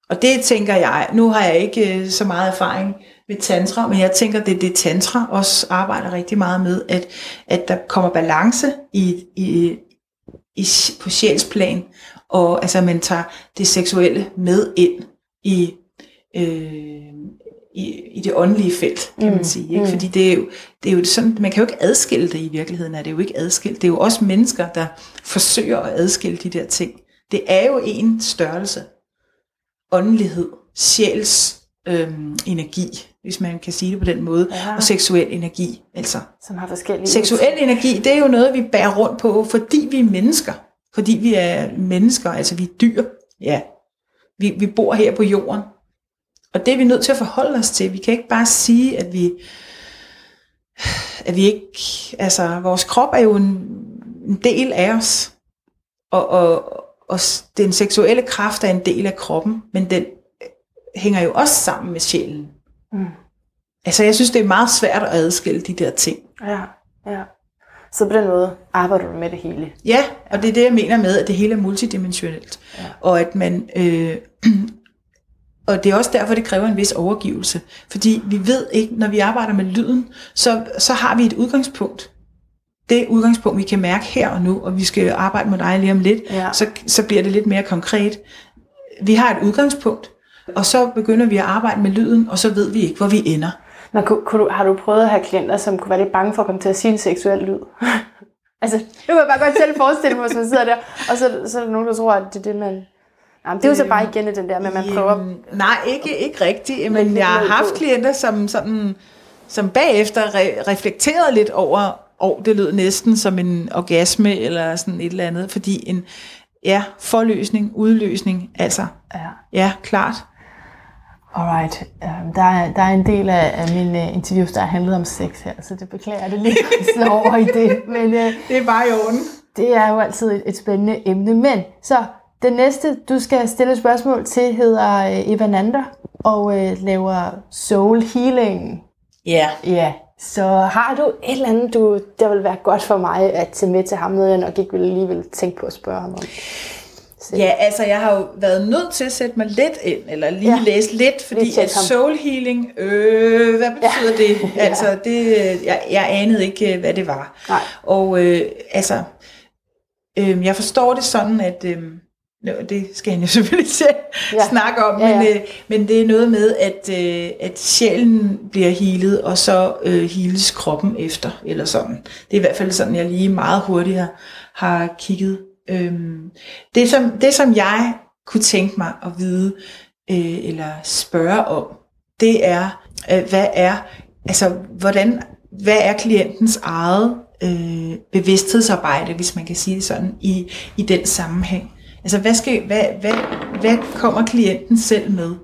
Og det tænker jeg, nu har jeg ikke øh, så meget erfaring med tantra, men jeg tænker, det er det tantra også arbejder rigtig meget med, at, at der kommer balance i, i, i, på sjælsplan, og altså man tager det seksuelle med ind i, øh, i, i det åndelige felt, kan man Mm, sige. Ikke? mm. Fordi det er, jo, det er jo sådan, man kan jo ikke adskille det i virkeligheden, er det jo ikke adskilt. Det er jo også mennesker, der forsøger at adskille de der ting. Det er jo en størrelse åndelighed, sjæls øhm, energi, hvis man kan sige det på den måde, Ja. og seksuel energi. Altså, Som har forskellige... seksuel energi, det er jo noget, vi bærer rundt på, fordi vi er mennesker. Fordi vi er mennesker, altså vi er dyr. Ja, vi, vi bor her på jorden. Og det er vi nødt til at forholde os til. Vi kan ikke bare sige, at vi, at vi ikke, altså vores krop er jo en, en del af os. Og, og, og den seksuelle kraft er en del af kroppen, men den hænger jo også sammen med sjælen. Mm. Altså jeg synes, det er meget svært at adskille de der ting. Ja, ja. Så på den måde arbejder du med det hele. Ja, og det er det, jeg mener med, at det hele er multidimensionelt. Ja. Og at man... Øh, og det er også derfor, det kræver en vis overgivelse. Fordi vi ved ikke, når vi arbejder med lyden, så, så har vi et udgangspunkt. Det udgangspunkt, vi kan mærke her og nu, og vi skal arbejde med dig lige om lidt, Ja. så, så bliver det lidt mere konkret. Vi har et udgangspunkt, og så begynder vi at arbejde med lyden, og så ved vi ikke, hvor vi ender. Men kunne, har du prøvet at have klienter, som kunne være lidt bange for at komme til at sige en seksuel lyd? altså, det kunne jeg bare godt selv forestille mig, hvis man sidder der, og så, så er der nogen, der tror, at det er det, man... Jamen, det er jo så bare igen den der med, at man prøver... Jamen, nej, ikke, ikke rigtigt. Men jeg har haft klienter, som, sådan, som bagefter re- reflekterede lidt over, og det lød næsten som en orgasme eller sådan et eller andet, fordi en ja, forløsning, udløsning, altså, Ja. ja, klart. Alright. Um, der, er, der er en del af, af mine uh, interviews, der har handlet om sex her, så det beklager jeg det lige slå over i det. Men uh, Det er bare i orden. det er jo altid et, et spændende emne. Men så, den næste, du skal stille et spørgsmål til, hedder uh, Evananda og uh, laver soul healing. Ja. Ja, så har du et eller andet, du, der vil være godt for mig at tage med til ham, noget jeg nok ikke ville lige ville tænke på at spørge ham om. Ja, altså jeg har jo været nødt til at sætte mig lidt ind, eller lige Ja. læse lidt, fordi at soul healing, øh, hvad betyder ja. det? Ja. Altså, det, jeg, jeg anede ikke, øh, hvad det var. Nej. Og øh, altså, øh, jeg forstår det sådan, at, øh, nå, det skal han jo selvfølgelig Ja. snakke om, Ja, men, ja. øh, men det er noget med, at, øh, at sjælen bliver healet, og så øh, heales kroppen efter, eller sådan. Det er i hvert fald sådan, jeg lige meget hurtigt har, har kigget. Øhm, det, som, det, som jeg kunne tænke mig at vide, øh, eller spørge om, det er, øh, hvad er, altså, hvordan, hvad er klientens eget øh, bevidsthedsarbejde, hvis man kan sige det sådan, i, i den sammenhæng? Altså, hvad, skal, hvad, hvad, hvad kommer klienten selv med?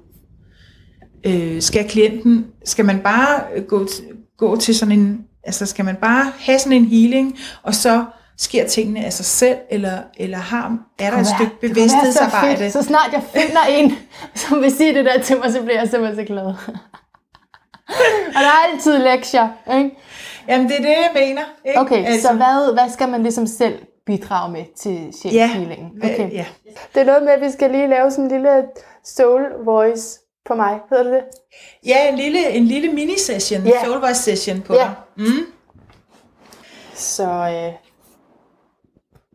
Øh, skal klienten, skal man bare gå, gå til sådan en, altså skal man bare have sådan en healing, og så sker tingene af sig selv, eller, eller har, er der et stykke så bevidsthedsarbejde? fedt. Så snart jeg finder en, som vil sige det der til mig, så bliver jeg simpelthen så glad. og der er altid lektier, ikke? Jamen, det er det, jeg mener. Ikke? Okay, altså, så hvad, hvad skal man ligesom selv bidrage med til sjælhealingen? Ja, Okay. ja. Det er noget med, at vi skal lige lave sådan en lille soul voice på mig. Hedder det det? ja en lille, en lille mini-session, Ja. yeah. soul voice session på Ja. dig. Mm. Så øh,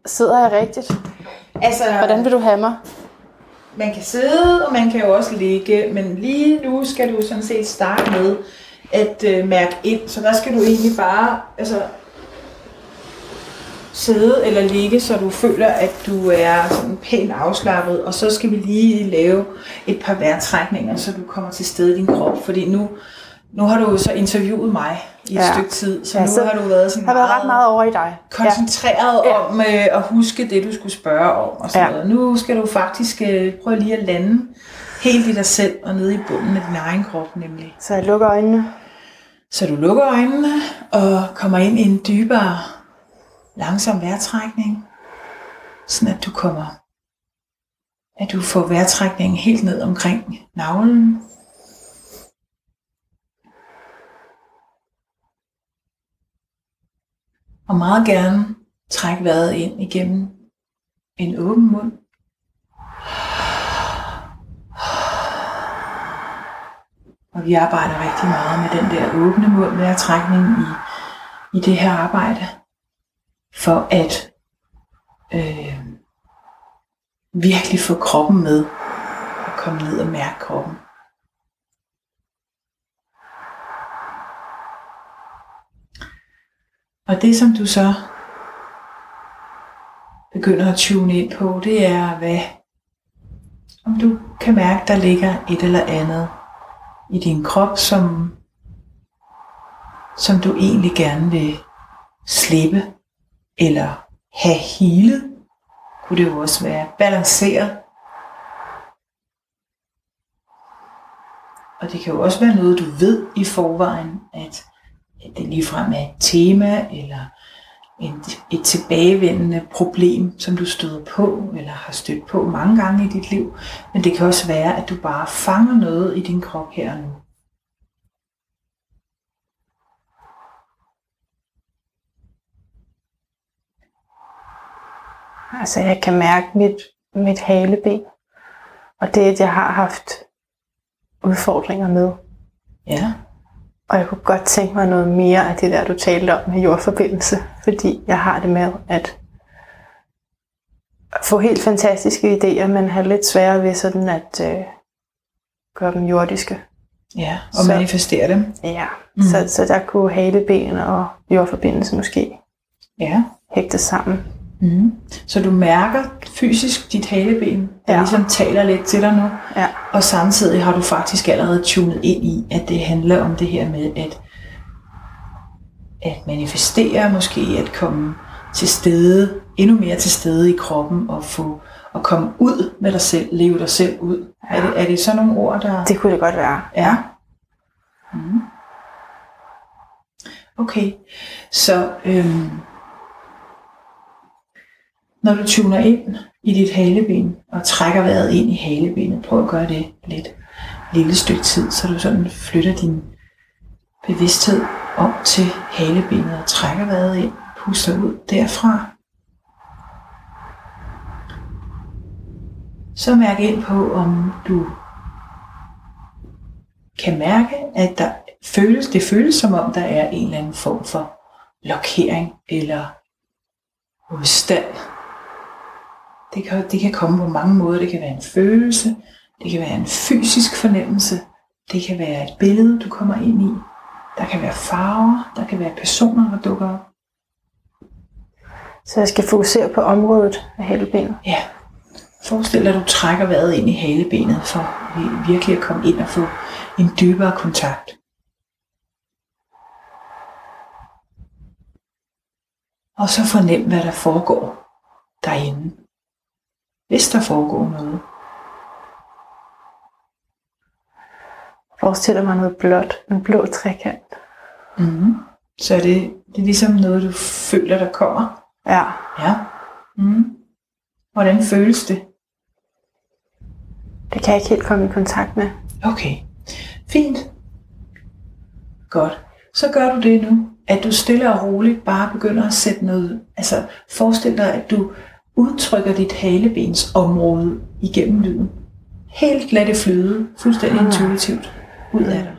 sidder jeg rigtigt. Altså, Hvordan vil du have mig? man kan sidde, og man kan jo også ligge, men lige nu skal du sådan set starte med at øh, mærke ind. Så der skal du egentlig bare altså, sidde eller ligge, så du føler, at du er sådan pænt afslappet. Og så skal vi lige lave et par vejrtrækninger, så du kommer til stede i din krop. Fordi nu, nu har du så interviewet mig i et Ja. stykke tid, så Ja, nu så har du været sådan har været ret meget over i dig. koncentreret Ja. om øh, at huske det, du skulle spørge om. Og sådan ja. noget. Nu skal du faktisk øh, prøve lige at lande helt i dig selv og nede i bunden af din egen krop nemlig. Så jeg lukker øjnene. Så du lukker øjnene og kommer ind i en dybere, langsom vejrtrækning. Sådan at du kommer, at du får vejrtrækningen helt ned omkring navlen. Og meget gerne træk vejret ind igennem en åben mund. Og vi arbejder rigtig meget med den der åbne mund vejrtrækning i, i det her arbejde. For at øh, virkelig få kroppen med. Og komme ned og mærke kroppen. Og det som du så begynder at tune ind på, det er, hvad, om du kan mærke, der ligger et eller andet i din krop, som, som du egentlig gerne vil slippe, eller have healet, kunne det jo også være, balanceret. Og det kan jo også være noget, du ved i forvejen, at det ligefrem er et tema, eller et, et tilbagevendende problem, som du støder på, eller har stødt på mange gange i dit liv. Men det kan også være, at du bare fanger noget i din krop her og nu. Altså, jeg kan mærke mit, mit haleben. Og det at jeg har haft udfordringer med. Ja. Og jeg kunne godt tænke mig noget mere af det der, du talte om med jordforbindelse. Fordi jeg har det med at få helt fantastiske idéer, men have lidt sværere ved sådan at øh, gøre dem jordiske. Ja, og Så- manifestere dem. Ja, mm. så, så der kunne haleben og jordforbindelse måske Ja. hægtes sammen. Mm. Så du mærker fysisk dit haleben, der Ja. ligesom taler lidt til dig nu. Ja. Og samtidig har du faktisk allerede tunet ind i, at det handler om det her med at, at manifestere, måske at komme til stede, endnu mere til stede i kroppen og få at komme ud med dig selv, leve dig selv ud. Ja. Er, det, er det sådan nogle ord, der... Det kunne det godt være. Ja. Mm. Okay, så øhm, når du tuner ind i dit haleben og trækker vejret ind i halebenet, prøv at gøre det lidt lille stykke tid, så du sådan flytter din bevidsthed om til halebenet og trækker vejret ind, puster ud derfra. Så mærk ind på, om du kan mærke, at der føles, det føles som om, der er en eller anden form for blokering eller modstand. Det kan, det kan komme på mange måder. Det kan være en følelse, det kan være en fysisk fornemmelse, det kan være et billede, du kommer ind i. Der kan være farver, der kan være personer, der dukker op. Så jeg skal fokusere på området af halebenet? Ja. Forestil dig, at du trækker vejret ind i halebenet for virkelig at komme ind og få en dybere kontakt. Og så fornem, hvad der foregår derinde. Hvis der foregår noget. forestiller mig noget blåt, en blå trekant. Mm. Så er det, det er ligesom noget, du føler, der kommer? Ja. Ja. Mm. Hvordan føles det? Det kan jeg ikke helt komme i kontakt med. Okay, fint. Godt. Så gør du det nu, at du stille og roligt bare begynder at sætte noget, altså forestil dig, at du udtrykker dit halebens område igennem lyden. Helt lad det flyde, fuldstændig ah. intuitivt ud af dig.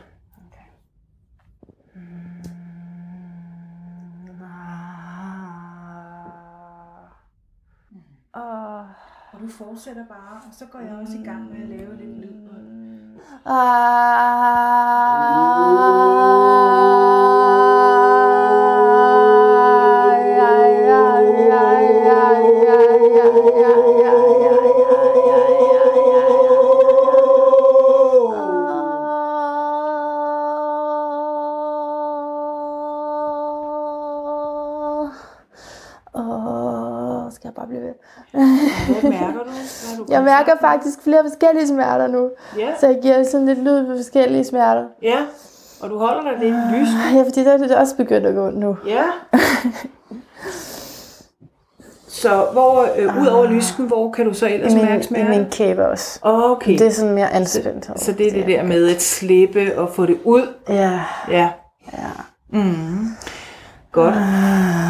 Og du fortsætter bare, og så går jeg også i gang med at lave lidt lyd. Hvad jeg mærker faktisk flere forskellige smerter nu. Ja. Så jeg giver sådan lidt lyd på forskellige smerter. Ja, og du holder dig lidt lys. Ja, fordi der er det også begyndt at gå nu. Ja. Så hvor, øh, ud over lysken, hvor kan du så ellers I min, mærke smerte? I min kæbe også. Okay. Det er sådan mere anspændt. Så det er det der med at slippe og få det ud? Ja. Ja. Ja. Mm. Godt.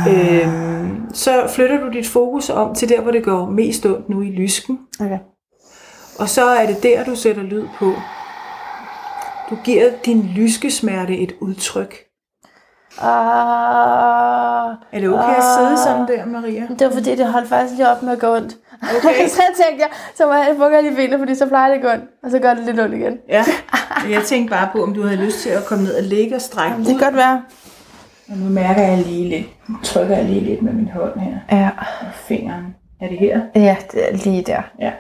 Øhm, så flytter du dit fokus om til der, hvor det går mest ondt nu i lysken. Okay. Og så er det der, du sætter lyd på. Du giver din lyskesmerte et udtryk. Uh, Er det okay at sidde sådan der, Maria? det var fordi, det holdt faktisk lige op med at gå ondt. Okay. så tænkte jeg, så må jeg få lige benet, fordi så plejer det at gå ondt. Og så gør det lidt ondt igen. Ja. Jeg tænkte bare på, om du havde lyst til at komme ned og ligge og strække Jamen, det kan godt være. Og nu mærker jeg lige lidt. Nu trykker jeg lige lidt med min hånd her. Ja. Og fingeren. Er det her? Ja, det er lige der. Ja.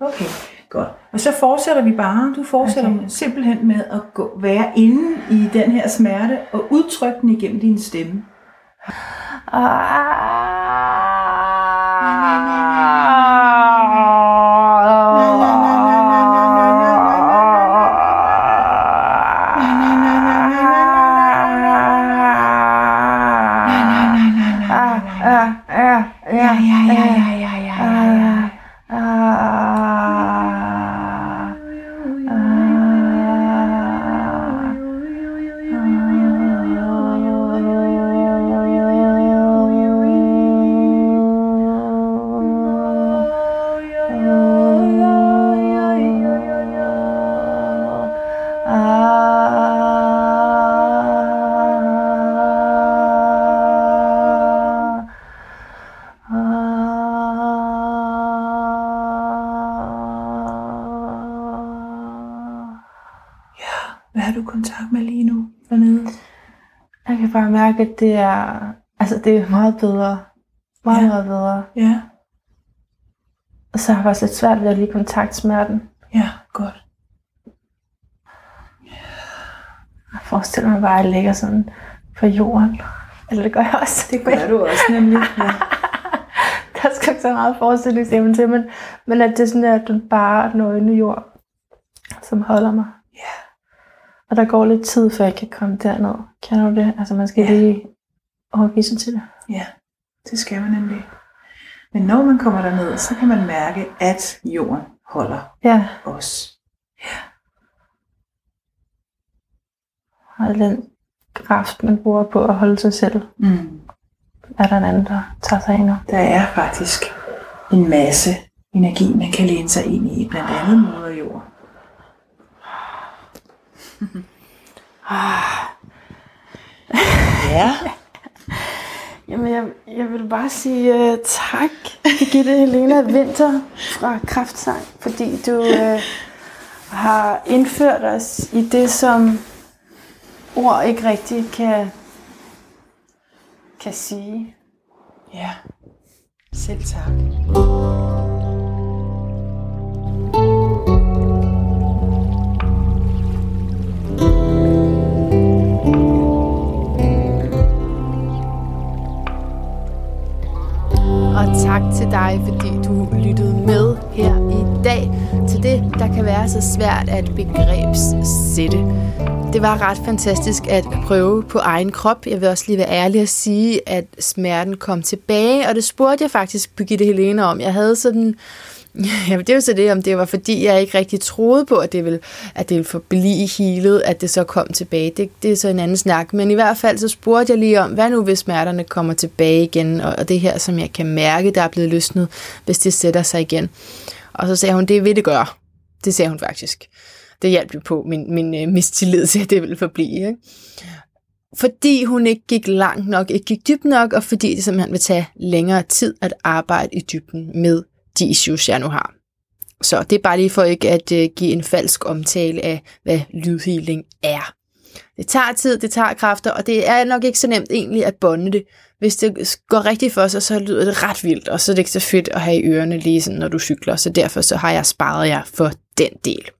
Okay, godt. Og så fortsætter vi bare. Du fortsætter okay. simpelthen med at gå, være inde i den her smerte og udtrykke den igennem din stemme. Hvad det er, altså det er meget bedre. Meget, Ja. meget bedre. Ja, Og så har jeg faktisk lidt svært ved at lige kontakte smerten. ja, godt. Jeg forestiller mig bare, at jeg ligger sådan for jorden. Eller det gør jeg også. Det gør du også nemlig. Ja. der skal ikke så meget forestillingsevne til, men, men at det er sådan, at du bare den øjne jord, som holder mig. Ja. Og der går lidt tid, før jeg kan komme derned. Kender du det? Altså man skal Ja. lige overgive sig til det. ja, det skal man nemlig. Men når man kommer derned, så kan man mærke, at jorden holder Ja, os. og den kraft, man bruger på at holde sig selv, Mm. er der en anden, der tager sig ind. Der er faktisk en masse energi, man kan læne sig ind i, blandt andet moder jord. Ja, Jamen, jeg, jeg vil bare sige uh, tak, Birgitte Helena Vinter fra Kraftsang, fordi du uh, har indført os i det, som ord ikke rigtig kan, kan sige. ja. Selv tak. Og tak til dig, fordi du lyttede med her i dag til det, der kan være så svært at begrebssætte. Det var ret fantastisk at prøve på egen krop. Jeg vil også lige være ærlig at sige, at smerten kom tilbage, og det spurgte jeg faktisk Birgitte Helene om. Jeg havde sådan... Ja, det er jo så det, om det var fordi, jeg ikke rigtig troede på, at det ville, at det ville forblive healet, at det så kom tilbage. Det, det er så en anden snak. Men i hvert fald så spurgte jeg lige om, hvad nu hvis smerterne kommer tilbage igen, og, og det her, som jeg kan mærke, der er blevet løsnet, hvis det sætter sig igen. Og så sagde hun, det vil det gøre. Det sagde hun faktisk. Det hjalp jo på min, min øh, mistillid til, at det ville forblive. Ikke? Fordi hun ikke gik langt nok, ikke gik dybt nok, og fordi det simpelthen vil tage længere tid at arbejde i dybden med de issues, jeg nu har. Så det er bare lige for ikke at øh, give en falsk omtale af, hvad lydhealing er. Det tager tid, det tager kræfter, og det er nok ikke så nemt egentlig at bonde det. Hvis det går rigtigt for sig, så lyder det ret vildt, og så er det ikke så fedt at have i ørerne lige sådan, når du cykler, så derfor så har jeg sparet jer for den del.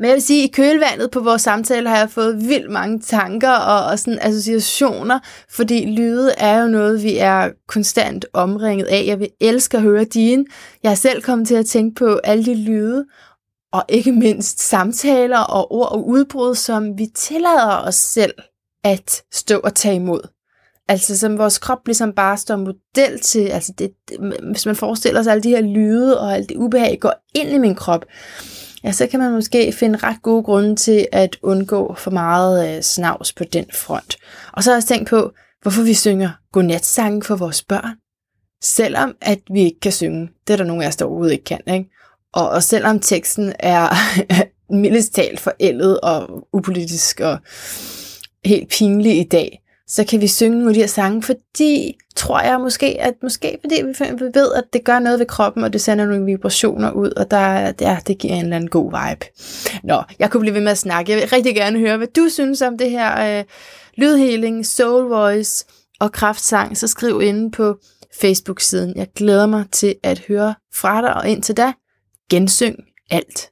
Men jeg vil sige, at i kølvandet på vores samtale har jeg fået vildt mange tanker og, og sådan associationer, fordi lyde er jo noget, vi er konstant omringet af. Jeg vil elske at høre dine. Jeg er selv kommet til at tænke på alle de lyde, og ikke mindst samtaler og ord og udbrud, som vi tillader os selv at stå og tage imod. Altså som vores krop ligesom bare står model til, altså det, det, hvis man forestiller sig alle de her lyde og alt det ubehag går ind i min krop, ja, så kan man måske finde ret gode grunde til at undgå for meget øh, snavs på den front. Og så har jeg også tænkt på, hvorfor vi synger godnatsange for vores børn. Selvom at vi ikke kan synge. Det er der nogen af os, der overhovedet ikke kan. Ikke? Og, og selvom teksten er mildest talt forældet og upolitisk og helt pinlig i dag, så kan vi synge nogle af de her sange, fordi, tror jeg måske, at måske fordi vi ved, at det gør noget ved kroppen, og det sender nogle vibrationer ud, og der, ja, det giver en eller anden god vibe. Nå, jeg kunne blive ved med at snakke. Jeg vil rigtig gerne høre, hvad du synes om det her øh, lydhealing, soul voice og kraftsang, så skriv inde på Facebook-siden. Jeg glæder mig til at høre fra dig, og indtil da, gensyng alt